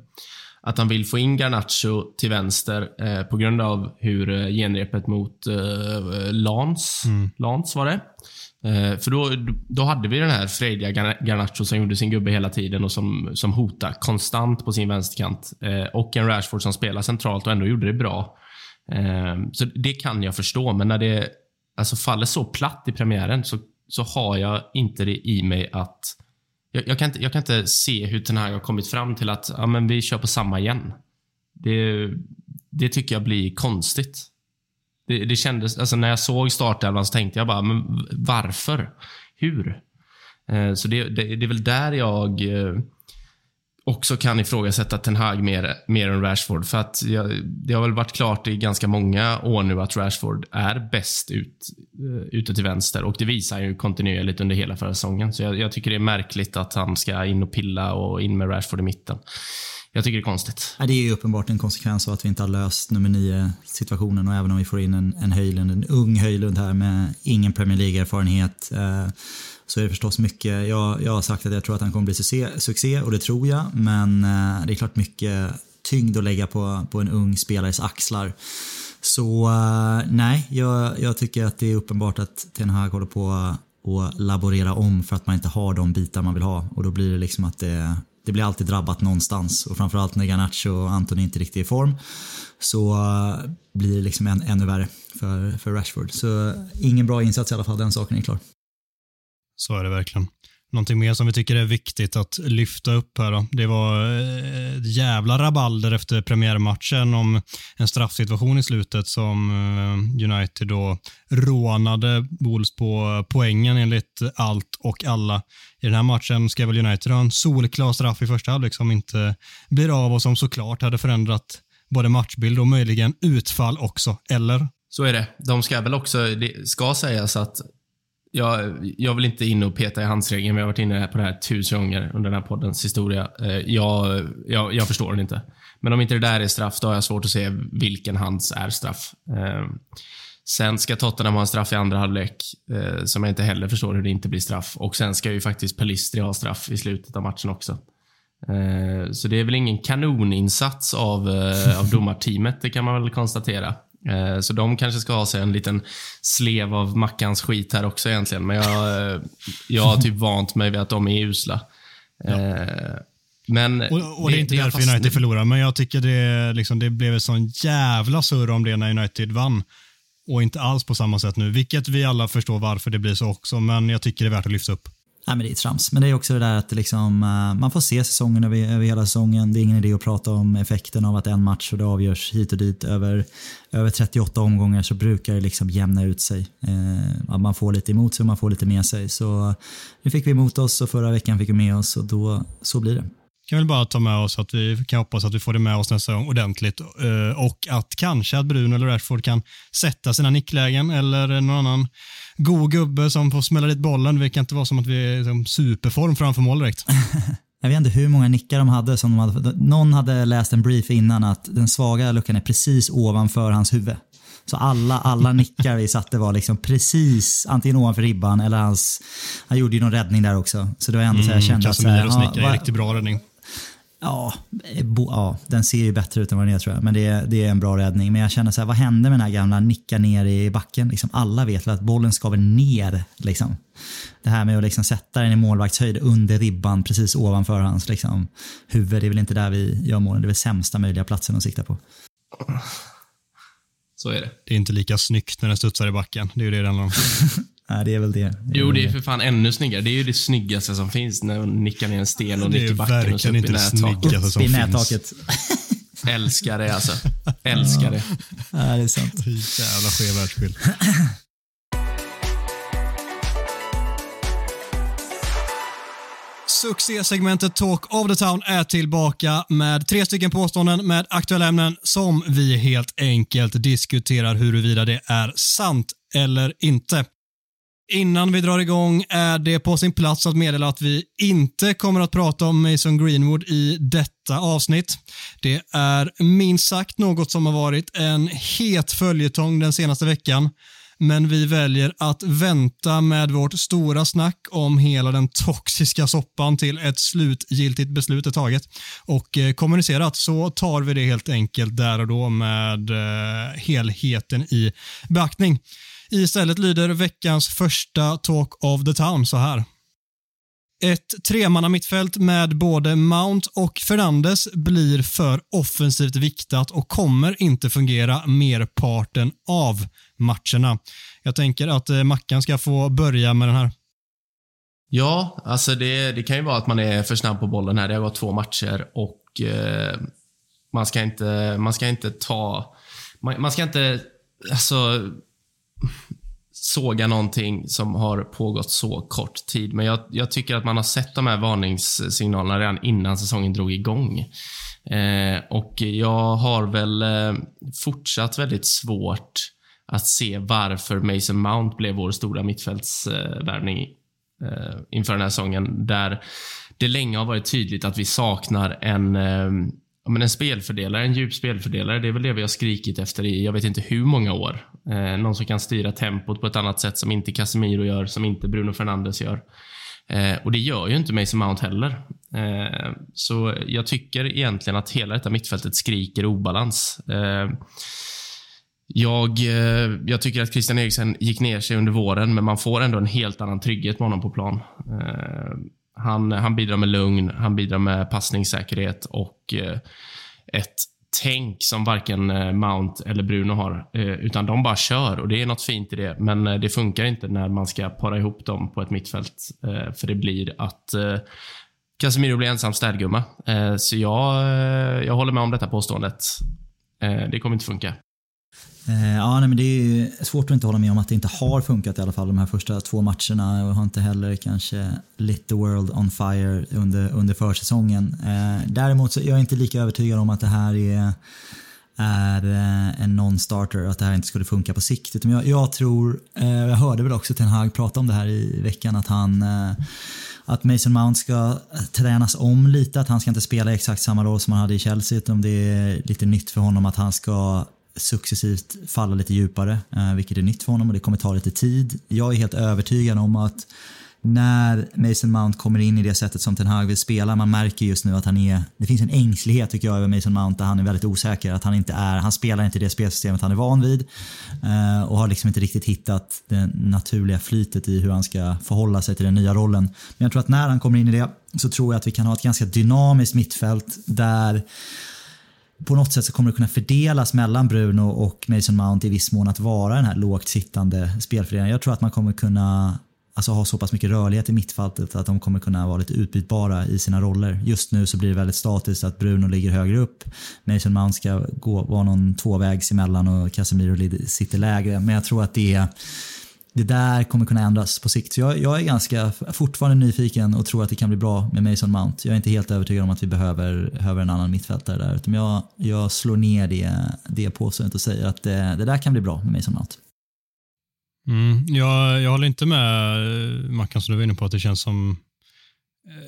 att han vill få in Garnacho till vänster eh, på grund av hur eh, genrepet mot eh, Lans, mm. Lans var det, Eh, Eh, för då, då hade vi den här frejdiga Garnacho som gjorde sin gubbe hela tiden och som, som hotade konstant på sin vänsterkant. Eh, och en Rashford som spelar centralt och ändå gjorde det bra. Eh, så det kan jag förstå, men när det alltså faller så platt i premiären så, så har jag inte det i mig att... Jag, jag kan, inte, jag kan inte se hur den här har kommit fram till att ja, men vi kör på samma igen. Det, det tycker jag blir konstigt. Det, det kändes, alltså när jag såg startelvan så tänkte jag bara, men varför? Hur? Eh, så det, det, det, är väl där jag eh, också kan ifrågasätta Ten Hag mer, mer än Rashford. För att jag, det har väl varit klart i ganska många år nu att Rashford är bäst ut, eh, ute till vänster och det visar han ju kontinuerligt under hela förra säsongen. Så jag, jag, tycker det är märkligt att han ska in och pilla och in med Rashford i mitten. Jag tycker det är konstigt. Ja, det är ju uppenbart en konsekvens av att vi inte har löst nummer nio situationen och även om vi får in en, en Höjlund, en ung Höjlund här med ingen Premier League-erfarenhet eh, så är det förstås mycket. Jag, jag har sagt att jag tror att han kommer bli succé, succé och det tror jag, men eh, det är klart mycket tyngd att lägga på, på en ung spelares axlar. Så eh, nej, jag, jag, tycker att det är uppenbart att Ten Hag håller på att laborera om för att man inte har de bitar man vill ha och då blir det liksom att det det blir alltid drabbat någonstans och framförallt när Garnacho och Anton inte riktigt är i form så eh, blir det liksom än, ännu värre för, för Rashford. Så eh, ingen bra insats i alla fall, den saken är klar. Så är det verkligen. Någonting mer som vi tycker är viktigt att lyfta upp här då. Det var eh, ett jävla rabalder efter premiärmatchen om en straffsituation i slutet som eh, United då rånade Wolves på eh, poängen enligt allt och alla. I den här matchen ska väl United ha en solklar straff i första halvlek som inte blir av och som såklart hade förändrat både matchbild och möjligen utfall också, eller? Så är det. De ska väl också, det ska sägas att jag, jag vill inte in och peta i handsregeln, vi har varit inne på det här tusen gånger under den här poddens historia. Eh, jag, jag, jag förstår den inte. Men om inte det där är straff, då har jag svårt att se vilken hands är straff. Eh, sen ska Tottenham ha en straff i andra halvlek, eh, som jag inte heller förstår hur det inte blir straff. Och sen ska ju faktiskt Pelistri ha straff i slutet av matchen också. Så det är väl ingen kanoninsats av, av domarteamet, det kan man väl konstatera. Eh, så de kanske ska ha sig en liten slev av Mackans skit här också egentligen. Men jag, eh, jag har typ vant mig vid att de är usla. Ja. Eh, men och, och det, är inte det därför United nu... förlorar, men jag tycker det, liksom, det blev ett sån jävla surr om det när United vann. Och inte alls på samma sätt nu, vilket vi alla förstår varför det blir så också, men jag tycker det är värt att lyfta upp. Nej, men det är trams. Men det är också det där att liksom, eh, man får se säsongen över, över hela säsongen. Det är ingen idé att prata om effekten av att en match och det avgörs hit och dit. Över, över 38 omgångar så brukar det liksom jämna ut sig. Eh, man får lite emot sig och man får lite med sig. Så nu fick vi emot oss och förra veckan fick vi med oss och då, så blir det kan väl bara ta med oss att vi kan hoppas att vi får det med oss nästa gång ordentligt eh, och att kanske att Bruno eller Rashford kan sätta sina nicklägen eller någon annan god gubbe som får smälla dit bollen. Det kan inte vara som att vi är superform framför mål direkt. Jag vet inte hur många nickar de hade. Som de hade. Någon hade läst en brief innan att den svaga luckan är precis ovanför hans huvud. Så alla, alla nickar vi satte var liksom precis antingen ovanför ribban eller hans... Han gjorde ju någon räddning där också. Så det var ändå så jag kände att... så här, ja, är vad- riktigt bra räddning. Ja, ja, den ser ju bättre ut än vad den är tror jag. Men det, är- det är en bra räddning. Men jag känner så här, vad hände med den här gamla nicka ner i backen? Liksom, alla vet väl att bollen ska väl ner. Liksom. Det här med att liksom sätta den i målvaktshöjd under ribban precis ovanför hans liksom, huvud. Det är väl inte där vi gör målen. Det är väl sämsta möjliga platsen att sikta på. Så är det. Det är inte lika snyggt när den studsar i backen. Det är ju det det handlar om. Nej, det är väl det. det Jo, det är för fan ännu snyggare. Det är ju det snyggaste som finns när hon nickar ner en sten och Det är nickar backen och så verkligen upp i inte det nättaket. snyggaste som Upp i finns. nättaket. Älskar det alltså. Älskar det. Ja, det är sant. Jävla skev världsbild. Succésegmentet Talk of the Town är tillbaka med tre stycken påståenden med aktuella ämnen som vi helt enkelt diskuterar huruvida det är sant eller inte. Innan vi drar igång är det på sin plats att meddela att vi inte kommer att prata om Mason Greenwood i detta avsnitt. Det är minst sagt något som har varit en het följetong den senaste veckan. Men vi väljer att vänta med vårt stora snack om hela den toxiska soppan till ett slutgiltigt beslut är taget. Och eh, kommunicerat så tar vi det helt enkelt där och då med eh, helheten i beaktning. Istället lyder veckans första Talk of the Town så här. Ett tremanna mittfält med både Mount och Fernandes blir för offensivt viktat och kommer inte fungera merparten av matcherna. Jag tänker att eh, Mackan ska få börja med den här. Ja, alltså det, det kan ju vara att man är för snabb på bollen här. Det har gått två matcher och eh, man, ska inte, man ska inte ta... Man, man ska inte alltså, såga någonting som har pågått så kort tid. Men jag, jag tycker att man har sett de här varningssignalerna redan innan säsongen drog igång. Eh, och jag har väl eh, fortsatt väldigt svårt att se varför Mason Mount blev vår stora mittfältsvärvning eh, inför den här säsongen. Där det länge har varit tydligt att vi saknar en, eh, ja, men en spelfördelare, en djup spelfördelare. Det är väl det vi har skrikit efter i jag vet inte hur många år. Eh, någon som kan styra tempot på ett annat sätt som inte Casemiro gör, som inte Bruno Fernandes gör. Eh, och det gör ju inte Mason Mount heller. Eh, så jag tycker egentligen att hela detta mittfältet skriker obalans. Eh, jag, eh, jag tycker att Christian Eriksen gick ner sig under våren, men man får ändå en helt annan trygghet med honom på plan. Eh, han, han bidrar med lugn, han bidrar med passningssäkerhet och eh, ett tänk som varken eh, Mount eller Bruno har. Eh, utan de bara kör och det är något fint i det. Men eh, det funkar inte när man ska para ihop dem på ett mittfält. Eh, för det blir att eh, Casemiro blir ensam städgumma. Eh, så jag, eh, jag håller med om detta påståendet. Eh, det kommer inte funka. Eh, ja, nej, men det är ju svårt att inte hålla med om att det inte har funkat i alla fall de här första två matcherna och har inte heller kanske lit the world on fire under, under försäsongen. Eh, Däremot så är jag inte lika övertygad om att det här är, är eh, en non-starter, att det här inte skulle funka på sikt. Utan jag, jag tror, eh, jag hörde väl också Ten Hag prata om det här i veckan, att han eh, att Mason Mount ska tränas om lite, att han ska inte spela exakt samma roll som han hade i Chelsea, utan det är lite nytt för honom att han ska successivt falla lite djupare, eh, vilket är nytt för honom och det kommer ta lite tid. Jag är helt övertygad om att när Mason Mount kommer in i det sättet som Ten Hag vill spela, man märker just nu att han är, det finns en ängslighet tycker jag över Mason Mount där han är väldigt osäker, att han inte är, han spelar inte det spelsystemet han är van vid eh, och har liksom inte riktigt hittat det naturliga flytet i hur han ska förhålla sig till den nya rollen. Men jag tror att när han kommer in i det så tror jag att vi kan ha ett ganska dynamiskt mittfält där på något sätt så kommer det kunna fördelas mellan Bruno och Mason Mount i viss mån att vara den här lågt sittande spelfördelningen. Jag tror att man kommer kunna alltså, ha så pass mycket rörlighet i mittfältet att de kommer kunna vara lite utbytbara i sina roller. Just nu så blir det väldigt statiskt att Bruno ligger högre upp, Mason Mount ska gå, vara någon tvåvägs emellan och Casemiro sitter lägre. Men jag tror att det är det där kommer kunna ändras på sikt. Så jag, jag är ganska fortfarande nyfiken och tror att det kan bli bra med Mason Mount. Jag är inte helt övertygad om att vi behöver, behöver en annan mittfältare där. Utan jag, jag slår ner det, det påståendet och säger att det, det där kan bli bra med Mason Mount. Mm, jag, jag håller inte med eh, Mackan som du var inne på att det känns som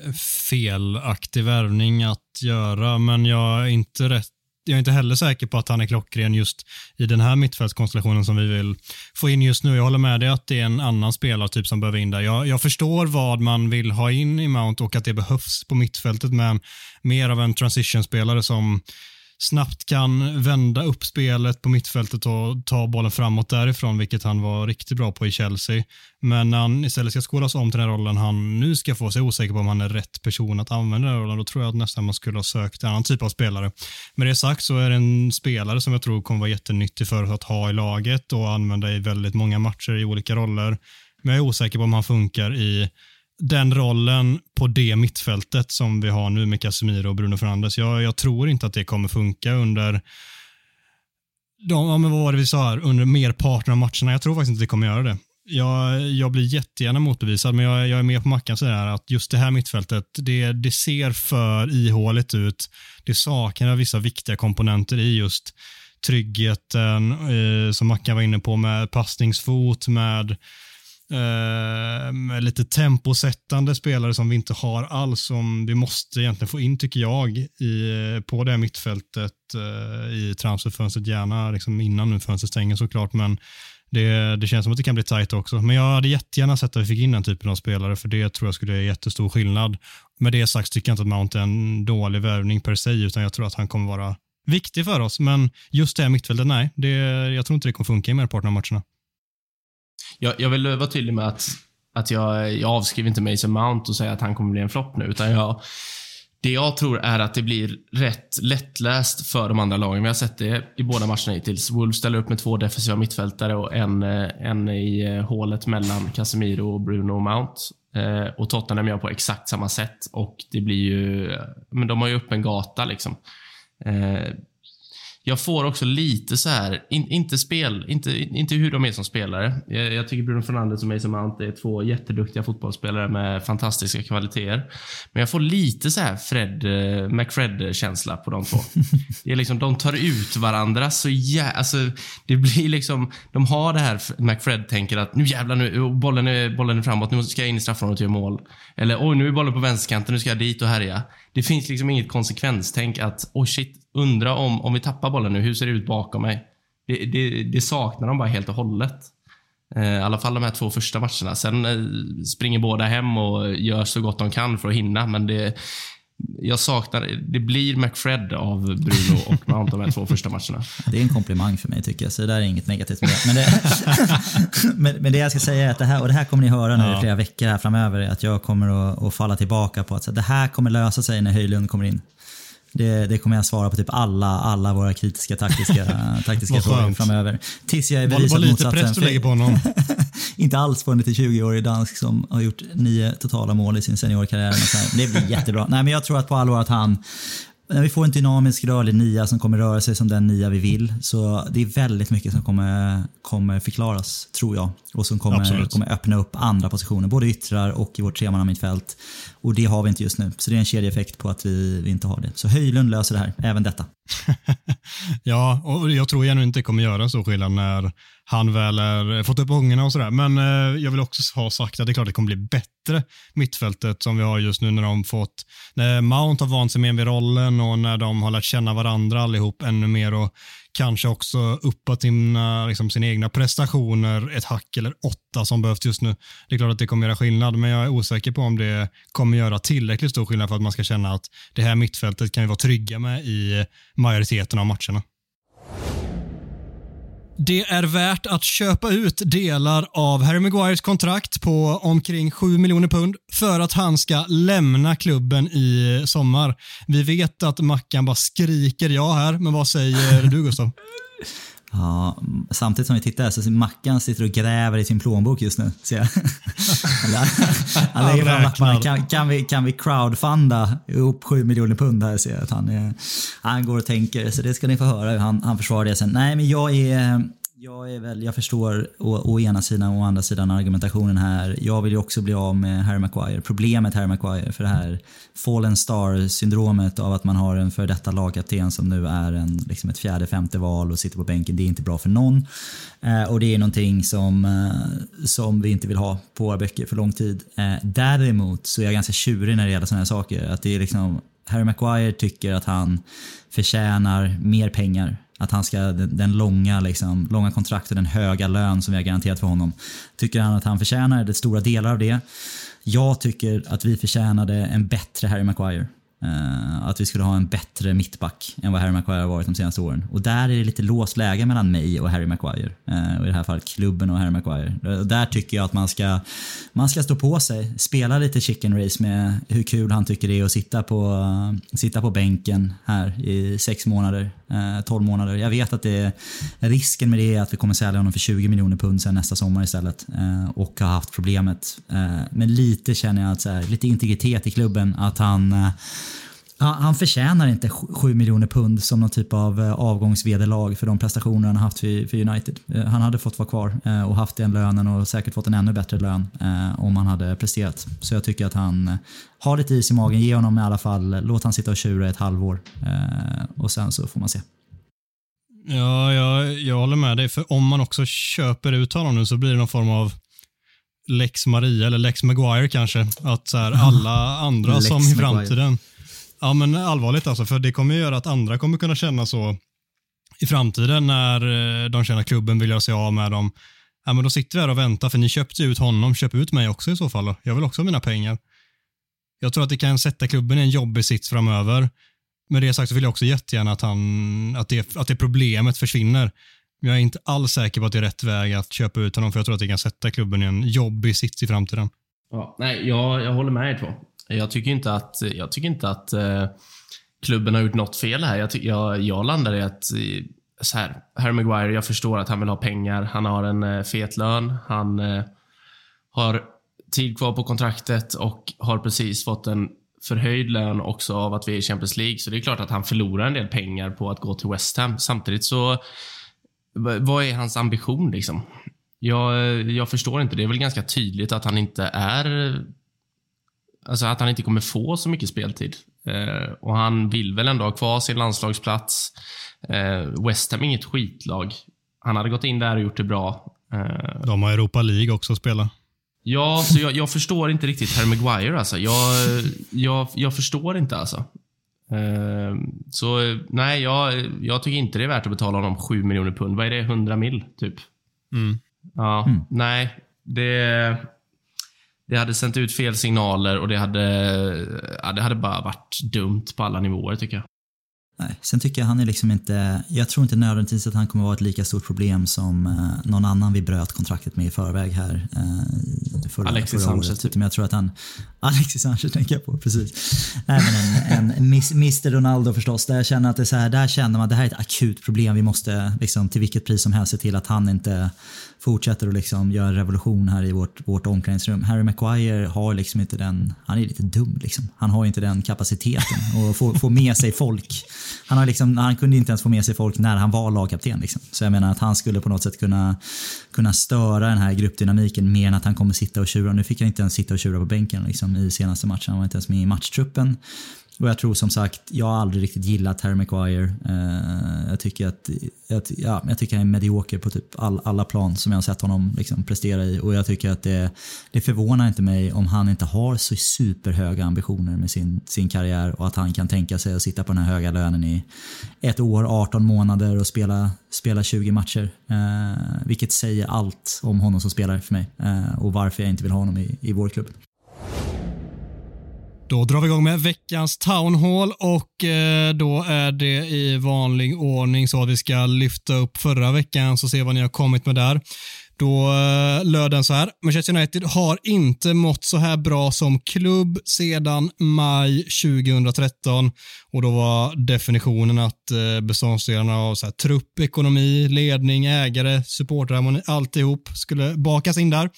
eh, felaktig värvning att göra, men jag är inte rätt jag är inte heller säker på att han är klockren just i den här mittfältskonstellationen som vi vill få in just nu. Jag håller med dig att det är en annan spelartyp som behöver in där. Jag, jag förstår vad man vill ha in i Mount och att det behövs på mittfältet, men mer av en transition-spelare som snabbt kan vända upp spelet på mittfältet och ta bollen framåt därifrån, vilket han var riktigt bra på i Chelsea. Men när han istället ska skolas om till den rollen han nu ska få, så är jag osäker på om han är rätt person att använda den rollen. Då tror jag att nästan man skulle ha sökt en annan typ av spelare. Med det sagt så är det en spelare som jag tror kommer vara jättenyttig för att ha i laget och använda i väldigt många matcher i olika roller. Men jag är osäker på om han funkar i den rollen på det mittfältet som vi har nu med Casemiro och Bruno Fernandes. Jag, jag tror inte att det kommer funka under de, ja, men vad var det vi sa här, under merparten av matcherna. Jag tror faktiskt inte det kommer göra det. Jag, jag blir jättegärna motbevisad, men jag, jag är med på Mackan sådär att just det här mittfältet, det, det ser för ihåligt ut. Det saknar vissa viktiga komponenter i just tryggheten, eh, som Mackan var inne på, med passningsfot, med Eh, Eh, med lite temposättande spelare som vi inte har alls, som vi måste egentligen få in, tycker jag, i, på det mittfältet eh, i transferfönstret, gärna liksom innan nu fönstret stänger såklart, men det, det känns som att det kan bli tajt också. Men jag hade jättegärna sett att vi fick in den typen av spelare, för det tror jag skulle göra jättestor skillnad. Med det sagt tycker jag inte att Mount är en dålig värvning per se, utan jag tror att han kommer vara viktig för oss, men just det här mittfältet, nej, det, jag tror inte det kommer funka i merparten av matcherna. Jag, jag vill vara tydlig med att, att jag, jag avskriver inte Mason Mount och säger att han kommer bli en flopp nu, utan jag det jag tror är att det blir rätt lättläst för de andra lagen. Vi har sett det i båda matcherna hittills. Wolves ställer upp med två defensiva mittfältare och en, eh, en i eh, hålet mellan Casemiro och Bruno Mount. Eh, och Tottenham gör på exakt samma sätt och det blir ju... Men de har ju öppen gata liksom. Eh, jag får också lite så här, in, inte spel, inte, inte hur de är som spelare. Jag, jag tycker Bruno Fernandes och Mason Mount är två jätteduktiga fotbollsspelare med fantastiska kvaliteter. Men jag får lite så här Fred, eh, McFred-känsla på de två. Det är liksom, de tar ut varandra så jä... Alltså, det blir liksom, de har det här McFred tänker att nu jävlar, nu, oh, bollen, är, bollen är framåt, nu ska jag in i straffområdet och göra mål. Eller oj, nu är bollen på vänsterkanten, nu ska jag dit och härja. Det finns liksom inget konsekvenstänk att, oh shit, undra om, om vi tappar bollen nu, hur ser det ut bakom mig? Det, det, det saknar de bara helt och hållet. Eh, I alla fall de här två första matcherna. Sen eh, springer båda hem och gör så gott de kan för att hinna, men det, jag saknar, det blir McFred av Bruno och Mount de här två första matcherna. Det är en komplimang för mig tycker jag, så det där är inget negativt med det. Men det, men, men det jag ska säga är att det här, och det här kommer ni höra nu ja. i flera veckor här framöver, att jag kommer att, att falla tillbaka på att det här kommer lösa sig när Höjlund kommer in. Det, det, kommer jag svara på typ alla, alla våra kritiska taktiska, taktiska frågor framöver. Tills jag är bevisad Vad lite press du lägger på honom. inte alls på en 20-årig dansk som har gjort nio totala mål i sin seniorkarriär. Det blir jättebra. Nej, men jag tror att på allvar att han när vi får en dynamisk rörlig nia som kommer röra sig som den nia vi vill. Så det är väldigt mycket som kommer, kommer förklaras, tror jag. Och som kommer, kommer öppna upp andra positioner, både yttrar och i vårt tremannamittfält. Och det har vi inte just nu. Så det är en kedjeeffekt på att vi, vi inte har det. Så Höjlund löser det här, även detta. ja, och jag tror ännu inte kommer göra så skillnad när han väl är, eh, fått upp ungarna och sådär. Men eh, jag vill också ha sagt att det är klart det kommer bli bättre mittfältet som vi har just nu när de fått, när Mount har vant sig mer vid rollen och när de har lärt känna varandra allihop ännu mer och kanske också uppat sina, liksom, sina egna prestationer ett hack eller åtta som behövs just nu. Det är klart att det kommer göra skillnad, men jag är osäker på om det kommer göra tillräckligt stor skillnad för att man ska känna att det här mittfältet kan vi vara trygga med i majoriteten av matcherna. Det är värt att köpa ut delar av Harry Maguires kontrakt på omkring 7 miljoner pund för att han ska lämna klubben i sommar. Vi vet att Mackan bara skriker ja här, men vad säger du Gustav? Ja, samtidigt som vi tittar så Mackan sitter och gräver i sin plånbok just nu. Ser jag. han lägger fram lapparna. Kan, kan, vi, kan vi crowdfunda upp 7 miljoner pund här ser jag att han, är, han går och tänker. Så det ska ni få höra hur han, han försvarar det sen. Nej, men jag är jag, är väl, jag förstår å, å ena sidan och å andra sidan argumentationen här. Jag vill ju också bli av med Harry Maguire. Problemet Harry Maguire för det här fallen star-syndromet av att man har en för detta lagkapten som nu är en, liksom ett fjärde, femte val och sitter på bänken. Det är inte bra för någon. Eh, och det är någonting som, eh, som vi inte vill ha på våra böcker för lång tid. Eh, däremot så är jag ganska tjurig när det gäller sådana här saker. Att det är liksom, Harry Maguire tycker att han förtjänar mer pengar att han ska, den, den långa, liksom, långa kontrakt och den höga lön som vi har garanterat för honom. Tycker han att han förtjänar det stora delar av det. Jag tycker att vi förtjänade en bättre Harry Maguire. Eh, att vi skulle ha en bättre mittback än vad Harry Maguire har varit de senaste åren. Och där är det lite låst läge mellan mig och Harry Maguire. Eh, och I det här fallet klubben och Harry Maguire. Och där tycker jag att man ska, man ska stå på sig. Spela lite chicken race med hur kul han tycker det är att sitta på, sitta på bänken här i sex månader, eh, 12 månader. Jag vet att det är, risken med det är att vi kommer sälja honom för 20 miljoner pund sen nästa sommar istället. Eh, och har haft problemet. Eh, men lite känner jag att så här, lite integritet i klubben. Att han han förtjänar inte 7 miljoner pund som någon typ av eh, avgångsvederlag för de prestationer han haft för United. Eh, han hade fått vara kvar eh, och haft den lönen och säkert fått en ännu bättre lön om han hade presterat. Så jag tycker att han har lite is i magen. Ge honom i alla fall, låt han sitta och tjura ett halvår och sen så får man se. Ja, jag, jag håller med dig. För om man också köper ut honom nu så blir det någon form av Lex Maria eller Lex Maguire kanske. Att så här, alla andra som i framtiden Ja, men allvarligt alltså, för det kommer göra att andra kommer kunna känna så i framtiden när eh, de känner att klubben vill göra sig av med dem. Ja, men då sitter vi här och väntar, för ni köpte ut honom, köp ut mig också i så fall. Då. Jag vill också ha mina pengar. Jag tror att det kan sätta klubben i en jobbig sits framöver. Med det sagt så vill jag också jättegärna att, han, att, det, att det problemet försvinner. Men jag är inte alls säker på att det är rätt väg att köpa ut honom, för jag tror att det kan sätta klubben i en jobbig sits i framtiden. Ja, nej, jag, jag håller med er två. Jag tycker inte att, jag tycker inte att eh, klubben har gjort något fel här. Jag, jag, jag landar i att eh, så här, Harry Maguire, jag förstår att han vill ha pengar. Han har en eh, fet lön. Han eh, har tid kvar på kontraktet och har precis fått en förhöjd lön också av att vi är i Champions League. Så det är klart att han förlorar en del pengar på att gå till West Ham. Samtidigt så, vad är hans ambition liksom? Jag, jag förstår inte. Det är väl ganska tydligt att han inte är Alltså att han inte kommer få så mycket speltid. Eh, och han vill väl ändå ha kvar sin landslagsplats. Eh, West Ham är inget skitlag. Han hade gått in där och gjort det bra. Eh, De har Europa League också att spela. Ja, så jag, jag förstår inte riktigt Harry Maguire alltså. Jag, jag, jag förstår inte alltså. Eh, så nej, jag, jag tycker inte det är värt att betala honom 7 miljoner pund. Vad är det? 100 mil, typ? Mm. Ja, mm. nej. Det det hade sänt ut fel signaler och det hade, ja, det hade bara varit dumt på alla nivåer tycker jag. Nej, sen tycker jag han är liksom inte, jag tror inte nödvändigtvis att han kommer vara ett lika stort problem som eh, någon annan vi bröt kontraktet med i förväg här. Eh, förra, Alexis förra Sanchez typ. Men jag tror att han, Alexis Sanchez tänker jag på, precis. Nej men en, en Mr Ronaldo förstås, där jag känner att det är så här, där känner man att det här är ett akut problem. Vi måste liksom till vilket pris som helst se till att han inte fortsätter att liksom göra revolution här i vårt, vårt omklädningsrum. Harry Maguire har liksom inte den, han är lite dum liksom. Han har inte den kapaciteten att få, få med sig folk. Han, har liksom, han kunde inte ens få med sig folk när han var lagkapten. Liksom. Så jag menar att han skulle på något sätt kunna, kunna störa den här gruppdynamiken mer än att han kommer sitta och tjura. Nu fick han inte ens sitta och tjura på bänken liksom, i senaste matchen. Han var inte ens med i matchtruppen. Och jag tror som sagt, jag har aldrig riktigt gillat Harry Maguire. Eh, jag tycker att jag, ja, jag tycker han är medioker på typ all, alla plan som jag har sett honom liksom prestera i. Och jag tycker att det, det förvånar inte mig om han inte har så superhöga ambitioner med sin, sin karriär och att han kan tänka sig att sitta på den här höga lönen i ett år, 18 månader och spela, spela 20 matcher. Eh, vilket säger allt om honom som spelare för mig eh, och varför jag inte vill ha honom i, i vår klubb. Då drar vi igång med veckans Town Hall och eh, då är det i vanlig ordning så att vi ska lyfta upp förra veckan så se vad ni har kommit med där. Då eh, löd den så här. Manchester United har inte mått så här bra som klubb sedan maj 2013 och då var definitionen att eh, beståndsdelarna av så här, trupp, ekonomi, ledning, ägare, supportrar, alltihop skulle bakas in där.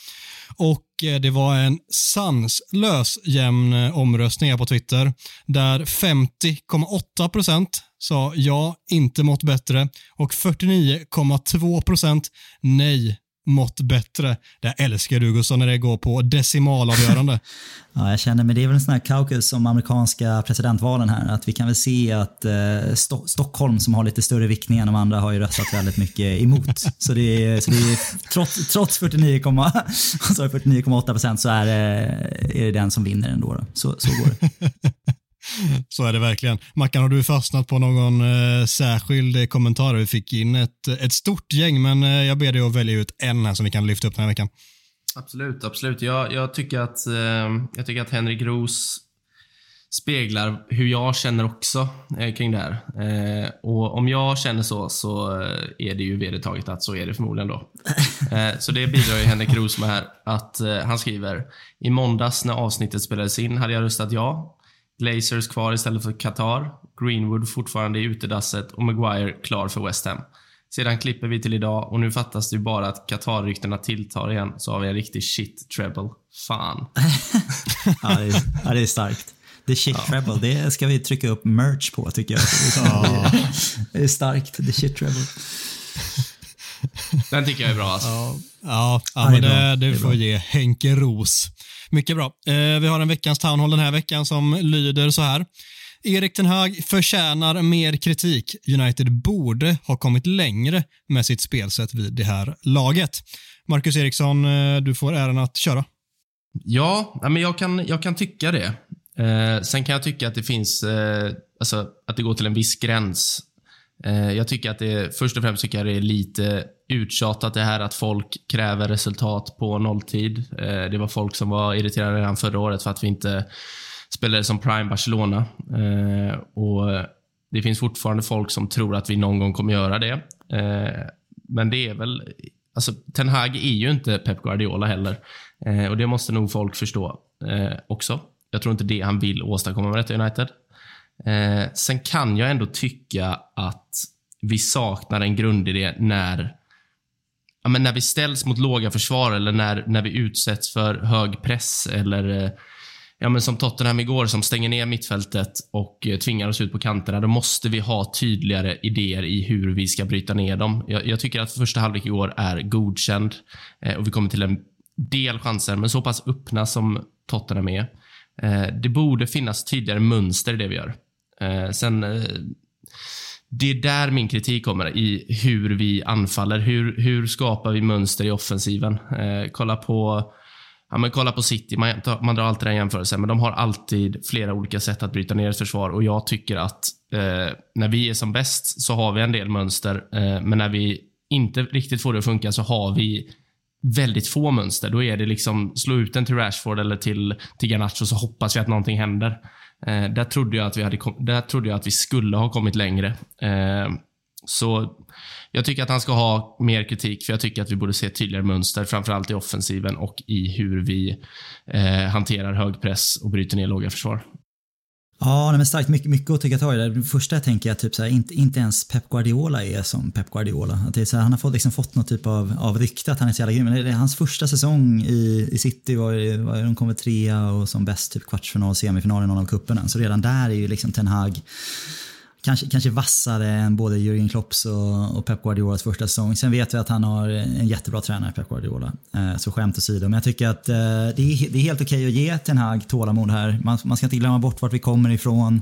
Och Eh, det var en sanslös jämn eh, omröstning på Twitter där 50,8 procent sa ja, inte mått bättre och 49,2 procent nej, mått bättre. Det älskar du Gustav när det går på decimalavgörande. ja, jag känner, men det är väl en sån här kaukus som amerikanska presidentvalen här. Att vi kan väl se att eh, Sto Stockholm som har lite större viktning än de andra har ju röstat väldigt mycket emot. Så det är, så det är trots, trots 49,8 procent så är det, är det den som vinner ändå. Då. Så, så går det. Så är det verkligen. Mackan, har du fastnat på någon eh, särskild kommentar? Vi fick in ett, ett stort gäng, men eh, jag ber dig att välja ut en här som vi kan lyfta upp den här veckan. Absolut, absolut. Jag, jag tycker, att, eh, jag tycker att Henrik Roos speglar hur jag känner också eh, kring det här. Eh, och om jag känner så, så eh, är det ju vedertaget att så är det förmodligen då. Eh, så det bidrar ju Henrik Roos med här. Att eh, han skriver, i måndags när avsnittet spelades in hade jag röstat ja. Glazers kvar istället för Qatar. Greenwood fortfarande i utedasset och Maguire klar för West Ham. Sedan klipper vi till idag och nu fattas det ju bara att Qatar-ryktena tilltar igen så har vi en riktig shit treble. Fan. ja, det är, ja, det är starkt. The shit ja. treble, det ska vi trycka upp merch på tycker jag. Ja. Det är starkt, the shit treble. Den tycker jag är bra alltså. Ja, ja, ja men det, det, det får ge Henke Ros. Mycket bra. Eh, vi har en veckans townhall den här veckan som lyder så här. Erik Ten Hag förtjänar mer kritik. United borde ha kommit längre med sitt spelsätt vid det här laget. Marcus Eriksson, eh, du får äran att köra. Ja, men jag kan, jag kan tycka det. Eh, sen kan jag tycka att det finns, eh, alltså att det går till en viss gräns. Eh, jag tycker att det, först och främst tycker jag det är lite uttjatat det här att folk kräver resultat på nolltid. Eh, det var folk som var irriterade redan förra året för att vi inte spelade som Prime Barcelona. Eh, och Det finns fortfarande folk som tror att vi någon gång kommer göra det. Men det är väl... Alltså, Ten Hag är ju inte Pep Guardiola heller. Och Det måste nog folk förstå också. Jag tror inte det han vill åstadkomma med detta United. Eh, sen kan jag ändå tycka att vi saknar en grundidé när ja, men när vi ställs mot låga försvar eller när, när vi utsätts för hög press eller eh, ja, men som Tottenham igår som stänger ner mittfältet och eh, tvingar oss ut på kanterna. Då måste vi ha tydligare idéer i hur vi ska bryta ner dem. Jag, jag tycker att första halvlek igår är godkänd eh, och vi kommer till en del chanser, men så pass öppna som Tottenham är. Eh, det borde finnas tydligare mönster i det vi gör. Eh, sen eh, det är där min kritik kommer, i hur vi anfaller. Hur, hur skapar vi mönster i offensiven? Eh, kolla på Ja, men kolla på City, man, man drar alltid den jämförelsen, men de har alltid flera olika sätt att bryta ner ett försvar och jag tycker att eh, när vi är som bäst så har vi en del mönster, eh, men när vi inte riktigt får det att funka så har vi väldigt få mönster. Då är det liksom slå ut den till Rashford eller till, till Garnacho så hoppas vi att någonting händer. Eh, där, trodde jag att vi hade kom, där trodde jag att vi skulle ha kommit längre. Eh, så jag tycker att han ska ha mer kritik, för jag tycker att vi borde se tydligare mönster, framförallt i offensiven och i hur vi eh, hanterar hög press och bryter ner låga försvar. Ja, men starkt. Mycket, mycket att tycka tag i. Det första jag tänker är typ så här, inte, inte ens Pep Guardiola är som Pep Guardiola. Att det är så här, han har fått, liksom fått något typ av, av rykte att han är så jävla grym. Men det är hans första säsong i, i City var, var de kommer trea och som bäst typ kvartsfinal, semifinal i någon av kupperna. Så redan där är ju liksom Ten Hag kanske, kanske vassare än både Jürgen Klopps och, och, Pep Guardiolas första säsong. Sen vet vi att han har en jättebra tränare, Pep Guardiola. Eh, så skämt åsido. Men jag tycker att eh, det, är, det är helt okej okay att ge Ten Hag tålamod här. Man, man ska inte glömma bort vart vi kommer ifrån.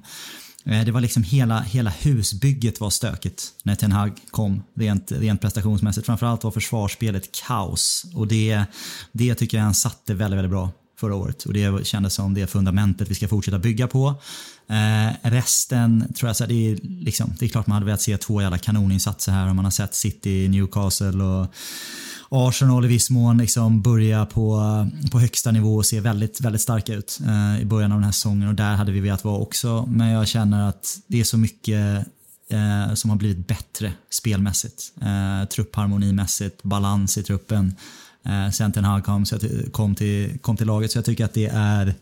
Eh, det var liksom hela, hela husbygget var stökigt när Ten Hag kom rent, rent prestationsmässigt. Framförallt var försvarsspelet kaos och det, det tycker jag han satte väldigt, väldigt bra förra året och det kändes som det fundamentet vi ska fortsätta bygga på. Eh, resten tror jag, så det, är liksom, det är klart man hade velat se två jävla kanoninsatser här om man har sett City, Newcastle och Arsenal i viss mån liksom börja på, på högsta nivå och se väldigt, väldigt starka ut eh, i början av den här säsongen och där hade vi velat vara också. Men jag känner att det är så mycket eh, som har blivit bättre spelmässigt. Eh, truppharmonimässigt, balans i truppen eh, sen Ten Hag kom, kom, till, kom till laget. Så jag tycker att det är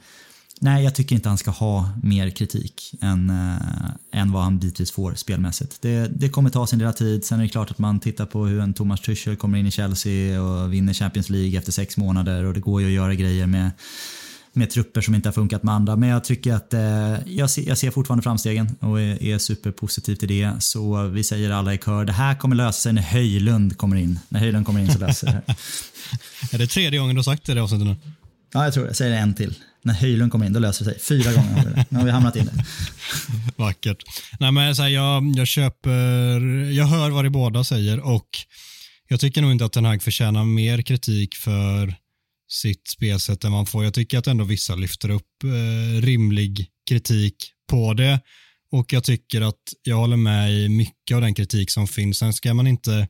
Nej, jag tycker inte han ska ha mer kritik än, äh, än vad han bitvis får spelmässigt. Det, det kommer ta sin lilla tid. Sen är det klart att man tittar på hur en Thomas Tuchel kommer in i Chelsea och vinner Champions League efter sex månader och det går ju att göra grejer med med trupper som inte har funkat med andra. Men jag tycker att eh, jag, ser, jag ser fortfarande framstegen och är, är superpositiv till det. Så vi säger alla i kör, det här kommer lösa sig när Höjlund kommer in. När Höjlund kommer in så löser det här. är det tredje gången du har sagt det i det avsnittet nu? Ja, jag tror det. Jag säger det en till. När Höjlund kommer in, då löser det sig. Fyra gånger har vi det. Nu har vi hamnat in det. Vackert. Nej, men så här, jag, jag köper, jag hör vad de båda säger och jag tycker nog inte att Den Hag förtjänar mer kritik för sitt spelsätt än man får. Jag tycker att ändå vissa lyfter upp eh, rimlig kritik på det och jag tycker att jag håller med i mycket av den kritik som finns. Sen ska man inte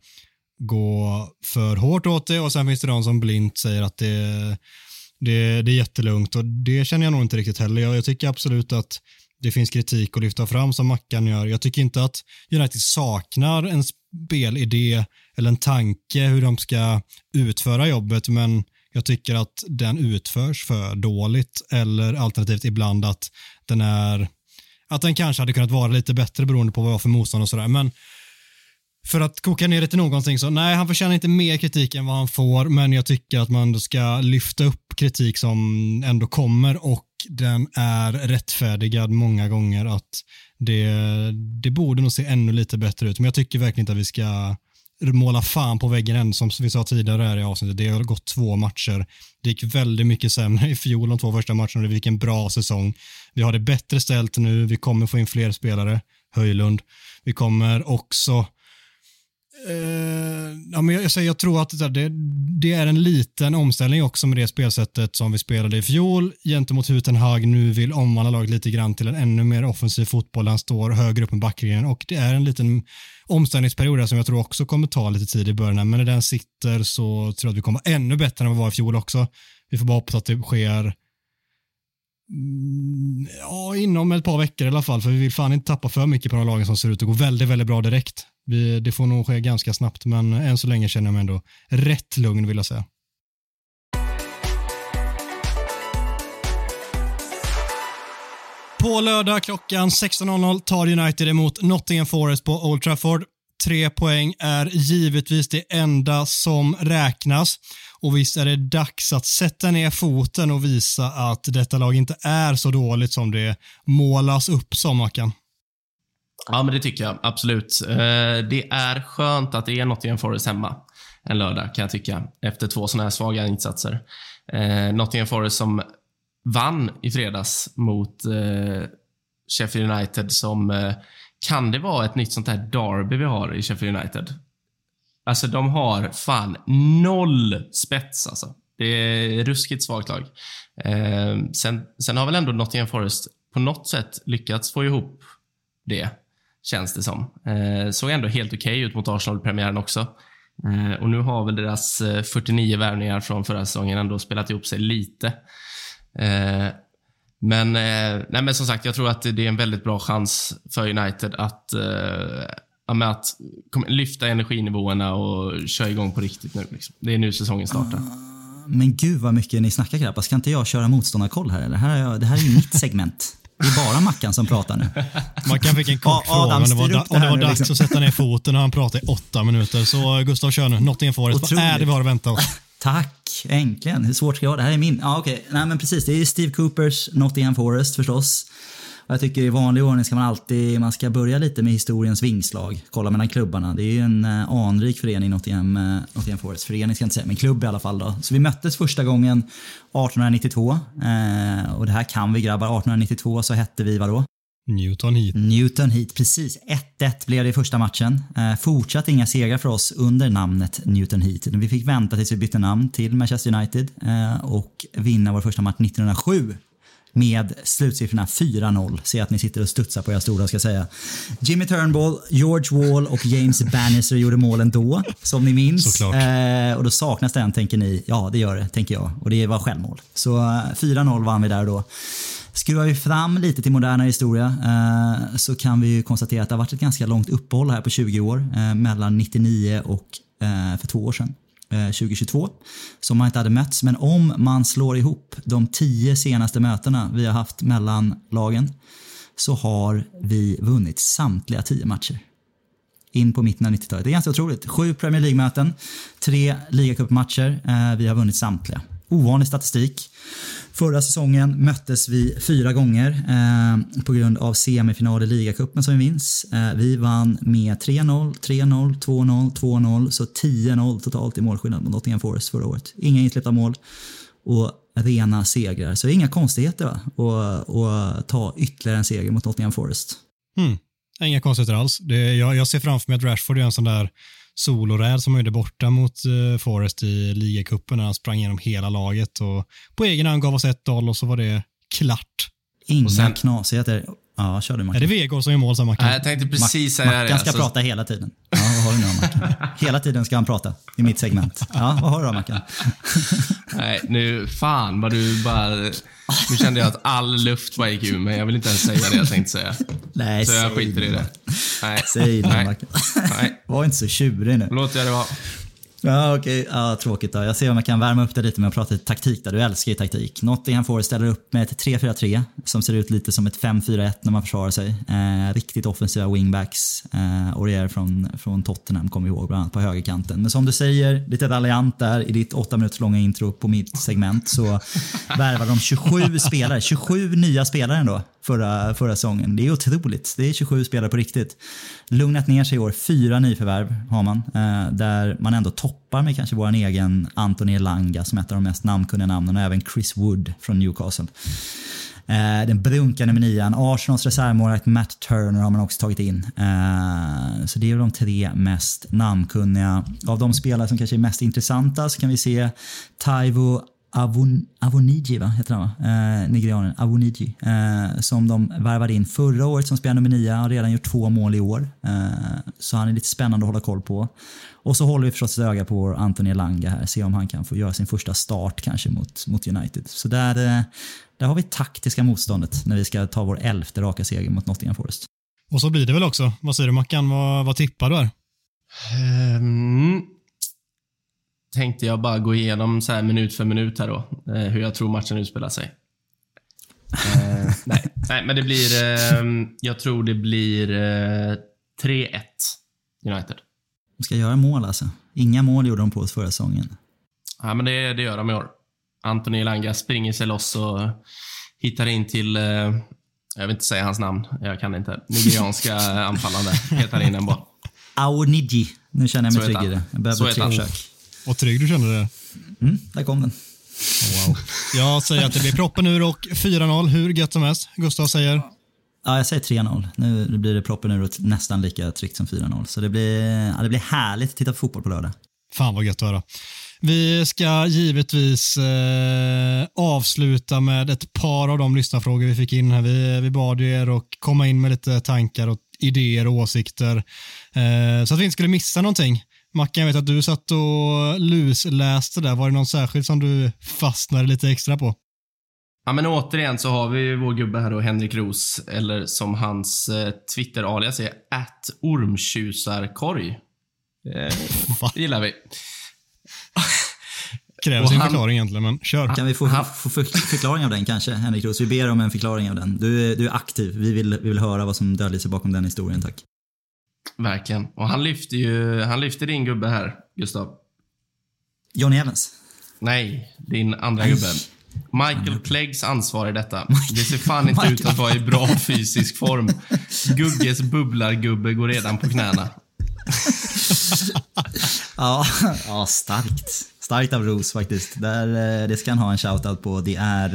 gå för hårt åt det och sen finns det de som blint säger att det, det, det är jättelugnt och det känner jag nog inte riktigt heller. Jag, jag tycker absolut att det finns kritik att lyfta fram som Mackan gör. Jag tycker inte att United saknar en spelidé eller en tanke hur de ska utföra jobbet, men jag tycker att den utförs för dåligt eller alternativt ibland att den är att den kanske hade kunnat vara lite bättre beroende på vad jag har för motstånd och sådär. Men för att koka ner det till någonting så nej, han förtjänar inte mer kritik än vad han får, men jag tycker att man ska lyfta upp kritik som ändå kommer och den är rättfärdigad många gånger att det, det borde nog se ännu lite bättre ut. Men jag tycker verkligen inte att vi ska måla fan på väggen än, som vi sa tidigare här i avsnittet. Det har gått två matcher. Det gick väldigt mycket sämre i fjol de två första matcherna. Det gick en bra säsong. Vi har det bättre ställt nu. Vi kommer få in fler spelare. Höjlund. Vi kommer också Eh, ja, men jag, jag, jag tror att det, det, är en liten omställning också med det spelsättet som vi spelade i fjol gentemot hur Ten Hag nu vill omvandla laget lite grann till en ännu mer offensiv fotboll. Han står högre upp med backlinjen och det är en liten omställningsperiod som jag tror också kommer ta lite tid i början. Men när den sitter så tror jag att vi kommer ännu bättre än vad vi var i fjol också. Vi får bara hoppas att det sker mm, Ja, inom ett par veckor i alla fall, för vi vill fan inte tappa för mycket på de lagen som ser ut att gå väldigt, väldigt bra direkt. Vi, det får nog ske ganska snabbt, men än så länge känner jag mig ändå rätt lugn vill jag säga. På lördag klockan 16.00 tar United emot Nottingham Forest på Old Trafford. Tre poäng är givetvis det enda som räknas. Och visst är det dags att sätta ner foten och visa att detta lag inte är så dåligt som det målas upp som, Mackan. Ja, men det tycker jag absolut. Eh, det är skönt att det är Nottingham Forest hemma en lördag, kan jag tycka, efter två sådana här svaga insatser. Eh, Nottingham Forest som vann i fredags mot eh, Sheffield United som kan det vara ett nytt sånt här derby vi har i Sheffield United? Alltså, de har fan noll spets alltså. Det är ruskigt svagt lag. sen, sen har väl ändå Nottingham Forest på något sätt lyckats få ihop det känns det som. Eh, såg ändå helt okej okay ut mot Arsenal-premiären också. Eh, och nu har väl deras eh, 49 värvningar från förra säsongen ändå spelat ihop sig lite. Eh, men, eh, nej, men som sagt, jag tror att det är en väldigt bra chans för United att, eh, med att lyfta energinivåerna och köra igång på riktigt nu. Liksom. Det är nu säsongen startar. Ah, men gud vad mycket ni snackar grabbar. Ska inte jag köra motståndarkoll här? Det här är, det här är ju mitt segment. Det är bara Mackan som pratar nu. Mackan fick en kort fråga om det var, da, det var dags liksom. att sätta ner foten och han pratade i åtta minuter. Så Gustav, kör nu. Nottingham Forest. Vad är det vi har att vänta oss? Tack, äntligen. Hur svårt ska jag ha? Det här är min. Ja, okej. Okay. Nej, men precis. Det är Steve Coopers Nottingham Forest förstås. Jag tycker i vanlig ordning ska man alltid man ska börja lite med historiens vingslag. Kolla mellan klubbarna. Det är ju en uh, anrik förening, Nottingham, uh, Nottingham Forest. Förening ska jag inte säga, men klubb i alla fall. Då. Så vi möttes första gången 1892. Uh, och det här kan vi grabbar. 1892 så hette vi vadå? Newton Heat. Newton Heat, precis. 1-1 blev det i första matchen. Eh, fortsatt inga segrar för oss under namnet Newton Heat. Vi fick vänta tills vi bytte namn till Manchester United eh, och vinna vår första match 1907 med slutsiffrorna 4-0. Se att ni sitter och studsar på era stolar ska säga. Jimmy Turnbull, George Wall och James Bannister gjorde målen då, som ni minns. Eh, och då saknas den, tänker ni. Ja, det gör det, tänker jag. Och det var självmål. Så 4-0 eh, vann vi där då. Skruvar vi fram lite till moderna historia eh, så kan vi konstatera att det har varit ett ganska långt uppehåll här på 20 år eh, mellan 99 och eh, för två år sedan. Eh, 2022 som man inte hade mötts. Men om man slår ihop de tio senaste mötena vi har haft mellan lagen så har vi vunnit samtliga tio matcher. In på mitten av 90-talet. Det är ganska otroligt. Sju Premier League-möten, tre ligacupmatcher. Eh, vi har vunnit samtliga ovanlig statistik. Förra säsongen möttes vi fyra gånger eh, på grund av semifinal i ligacupen som vi minns. Eh, vi vann med 3-0, 3-0, 2-0, 2-0, så 10-0 totalt i målskillnad mot Nottingham Forest förra året. Inga insläppta mål och rena segrar. Så inga konstigheter va? Och, och ta ytterligare en seger mot Nottingham Forest. Mm. Inga konstigheter alls. Det, jag, jag ser framför mig att Rashford är en sån där soloräd som han gjorde borta mot uh, Forest i ligacupen när han sprang igenom hela laget och på egen hand gav oss ett 0 och så var det klart. Inga sen- knasigheter. Ja, kör du Är Mackan. det Vegård som gör mål, sa Mackan? Nej, jag tänkte precis säga det. Mackan ska alltså. prata hela tiden. Ja, vad har du nu då, Mackan? Hela tiden ska han prata i mitt segment. Ja, vad har du då Mackan? Nej, nu, fan vad du bara... Nu kände jag att all luft bara gick ur mig. Jag vill inte ens säga det jag tänkte säga. Nej, Så jag skiter i det. Nej. Säg det. Mackan. Nej. Var inte så tjurig nu. Låter jag det vara. Ja, okej. Ja, tråkigt då. Jag ser om jag kan värma upp det lite med att prata lite taktik där. Du älskar ju taktik. Nottingham Forest ställer upp med ett 3-4-3 som ser ut lite som ett 5-4-1 när man försvarar sig. Eh, riktigt offensiva wingbacks. Eh, Aurier från, från Tottenham kommer vi ihåg, bland annat på högerkanten. Men som du säger, lite raljant där i ditt åtta minuters långa intro på mitt segment så värvar de 27 spelare. 27 nya spelare ändå förra, förra säsongen. Det är otroligt. Det är 27 spelare på riktigt. Lugnat ner sig i år. Fyra nyförvärv har man. Eh, där man ändå toppar med kanske vår egen Anthony Elanga som är ett av de mest namnkunniga namnen och även Chris Wood från Newcastle. Eh, den brunkande med nian. Arsenals reservmålvakt Matt Turner har man också tagit in. Eh, så det är de tre mest namnkunniga. Av de spelare som kanske är mest intressanta så kan vi se Taivo Avon, Avoniji, va? heter han va? Eh, Nigerianen. Avoniji. Eh, som de värvade in förra året som spelar nummer nio. Har redan gjort två mål i år. Eh, så han är lite spännande att hålla koll på. Och så håller vi förstås ett öga på vår Anthony Elanga här. Se om han kan få göra sin första start kanske mot, mot United. Så där, eh, där har vi taktiska motståndet när vi ska ta vår elfte raka seger mot Nottingham Forest. Och så blir det väl också. Vad säger du Mackan? Vad, vad tippar du här? Mm. Tänkte jag bara gå igenom så här minut för minut här då. Eh, hur jag tror matchen utspelar sig. Eh, nej. nej, men det blir... Eh, jag tror det blir eh, 3-1 United. De ska göra mål alltså. Inga mål gjorde de på oss förra säsongen. Ja, men det, det gör de i år. Anthony Elanga springer sig loss och hittar in till... Eh, jag vill inte säga hans namn. Jag kan inte. Nigerianska anfallaren där. Heter in en boll. Aoniji. Nu känner jag mig trygg i det. Jag behöver tre försök. Vad trygg du känner det. Mm, där kom den. Wow. Jag säger att det blir proppen ur och 4-0. Hur gött som helst. Gustav säger Ja, jag säger 3-0. Nu blir det proppen ur och nästan lika tryggt som 4-0. Så det blir, ja, det blir härligt att titta på fotboll på lördag. Fan vad gött att höra. Vi ska givetvis eh, avsluta med ett par av de lyssnarfrågor vi fick in här. Vi, vi bad er att komma in med lite tankar och idéer och åsikter eh, så att vi inte skulle missa någonting. Mackan, jag vet att du satt och lusläste där. Var det någon särskild som du fastnade lite extra på? Ja, men återigen så har vi vår gubbe här då, Henrik Ros, eller som hans eh, Twitter-alias är, att ormtjusarkorg. Eh, det gillar vi. Kräver sin han- förklaring egentligen, men kör. Kan vi få, Han- få för, förklaring av den kanske, Henrik Roos? Vi ber om en förklaring av den. Du, är- du är aktiv. Vi vill, vi vill höra vad som döljer sig bakom den historien, tack. Verkligen. Och han lyfter ju, han lyfter din gubbe här, Gustav. Johnny Evans. Nej, din andra gubbe. Michael Cleggs ansvar i detta. Det ser fan inte ut att vara i bra fysisk form. Gugges bubblargubbe går redan på knäna. Ja, ja starkt. Starkt av Roos faktiskt. Där, eh, det ska han ha en shoutout på. Det är...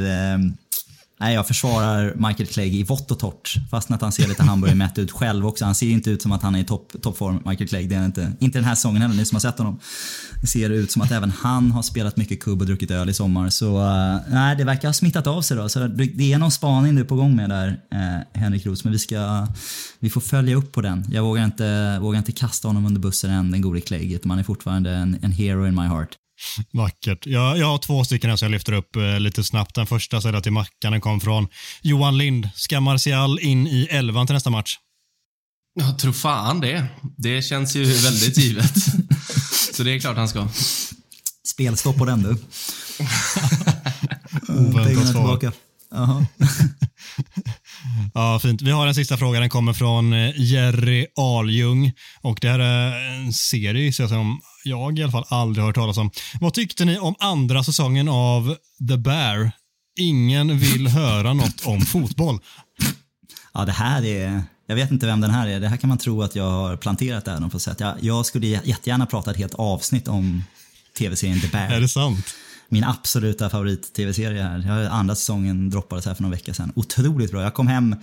Nej, jag försvarar Michael Clegg i vått och torrt. Fastän att han ser lite hamburgermätt ut själv också. Han ser inte ut som att han är i topp, toppform, Michael Clegg. Det är inte. Inte den här säsongen heller, ni som har sett honom. Det ser ut som att även han har spelat mycket kubb och druckit öl i sommar. Så eh, nej, det verkar ha smittat av sig då. Så det är någon spaning du är på gång med där, eh, Henrik Roos. Men vi ska... Vi får följa upp på den. Jag vågar inte, vågar inte kasta honom under bussen än, den gode Clegg. utan Man är fortfarande en, en hero in my heart. Vackert. Jag, jag har två stycken här som jag lyfter upp eh, lite snabbt. Den första säger till Mackan, den kom från Johan Lind. Ska Martial in i elvan till nästa match? Jag tror fan det. Det känns ju väldigt givet. Så det är klart han ska. Spelstopp på den du. Oväntat svar. tillbaka. Ja, fint. Vi har en sista fråga. Den kommer från eh, Jerry Aljung. Och det här är en serie som jag i alla fall aldrig har hört talas om. Vad tyckte ni om andra säsongen av The Bear? Ingen vill höra något om fotboll. Ja, det här är... Jag vet inte vem den här är. Det här kan man tro att jag har planterat där på sätt. Jag, jag skulle jättegärna prata ett helt avsnitt om tv-serien The Bear. Är det sant? Min absoluta favorit-tv-serie här. Jag, andra säsongen droppades här för några veckor sedan. Otroligt bra. Jag kom hem,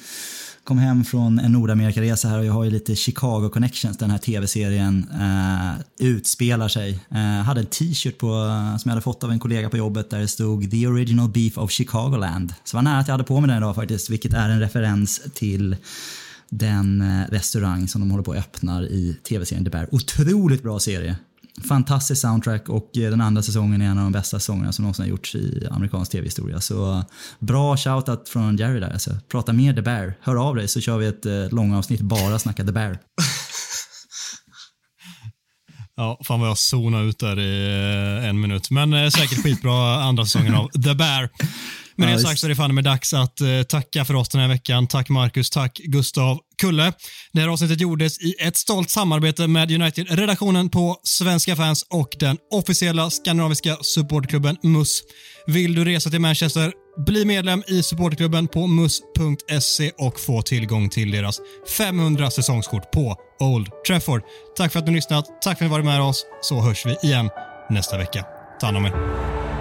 kom hem från en Nordamerika-resa här och jag har ju lite Chicago connections. Den här tv-serien eh, utspelar sig. Jag hade en t-shirt på, som jag hade fått av en kollega på jobbet där det stod “The original beef of Chicagoland”. Så det var nära att jag hade på mig den idag faktiskt, vilket är en referens till den eh, restaurang som de håller på att öppna i tv-serien The Bear. Otroligt bra serie. Fantastisk soundtrack och eh, den andra säsongen är en av de bästa säsongerna som någonsin har gjorts i amerikansk tv-historia. Så bra shoutout från Jerry där. Alltså, prata mer The Bear. Hör av dig så kör vi ett eh, långavsnitt bara snacka The Bear. Ja, fan vad jag zonade ut där i en minut. Men säkert skitbra andra säsongen av The Bear. Med det sagt så är det fan med dags att eh, tacka för oss den här veckan. Tack Marcus, tack Gustav Kulle. Det här avsnittet gjordes i ett stolt samarbete med United-redaktionen på Svenska fans och den officiella skandinaviska supportklubben MUS. Vill du resa till Manchester? Bli medlem i supportklubben på mus.se och få tillgång till deras 500 säsongskort på Old Trafford. Tack för att ni lyssnat. Tack för att ni varit med oss, så hörs vi igen nästa vecka. Ta hand om er.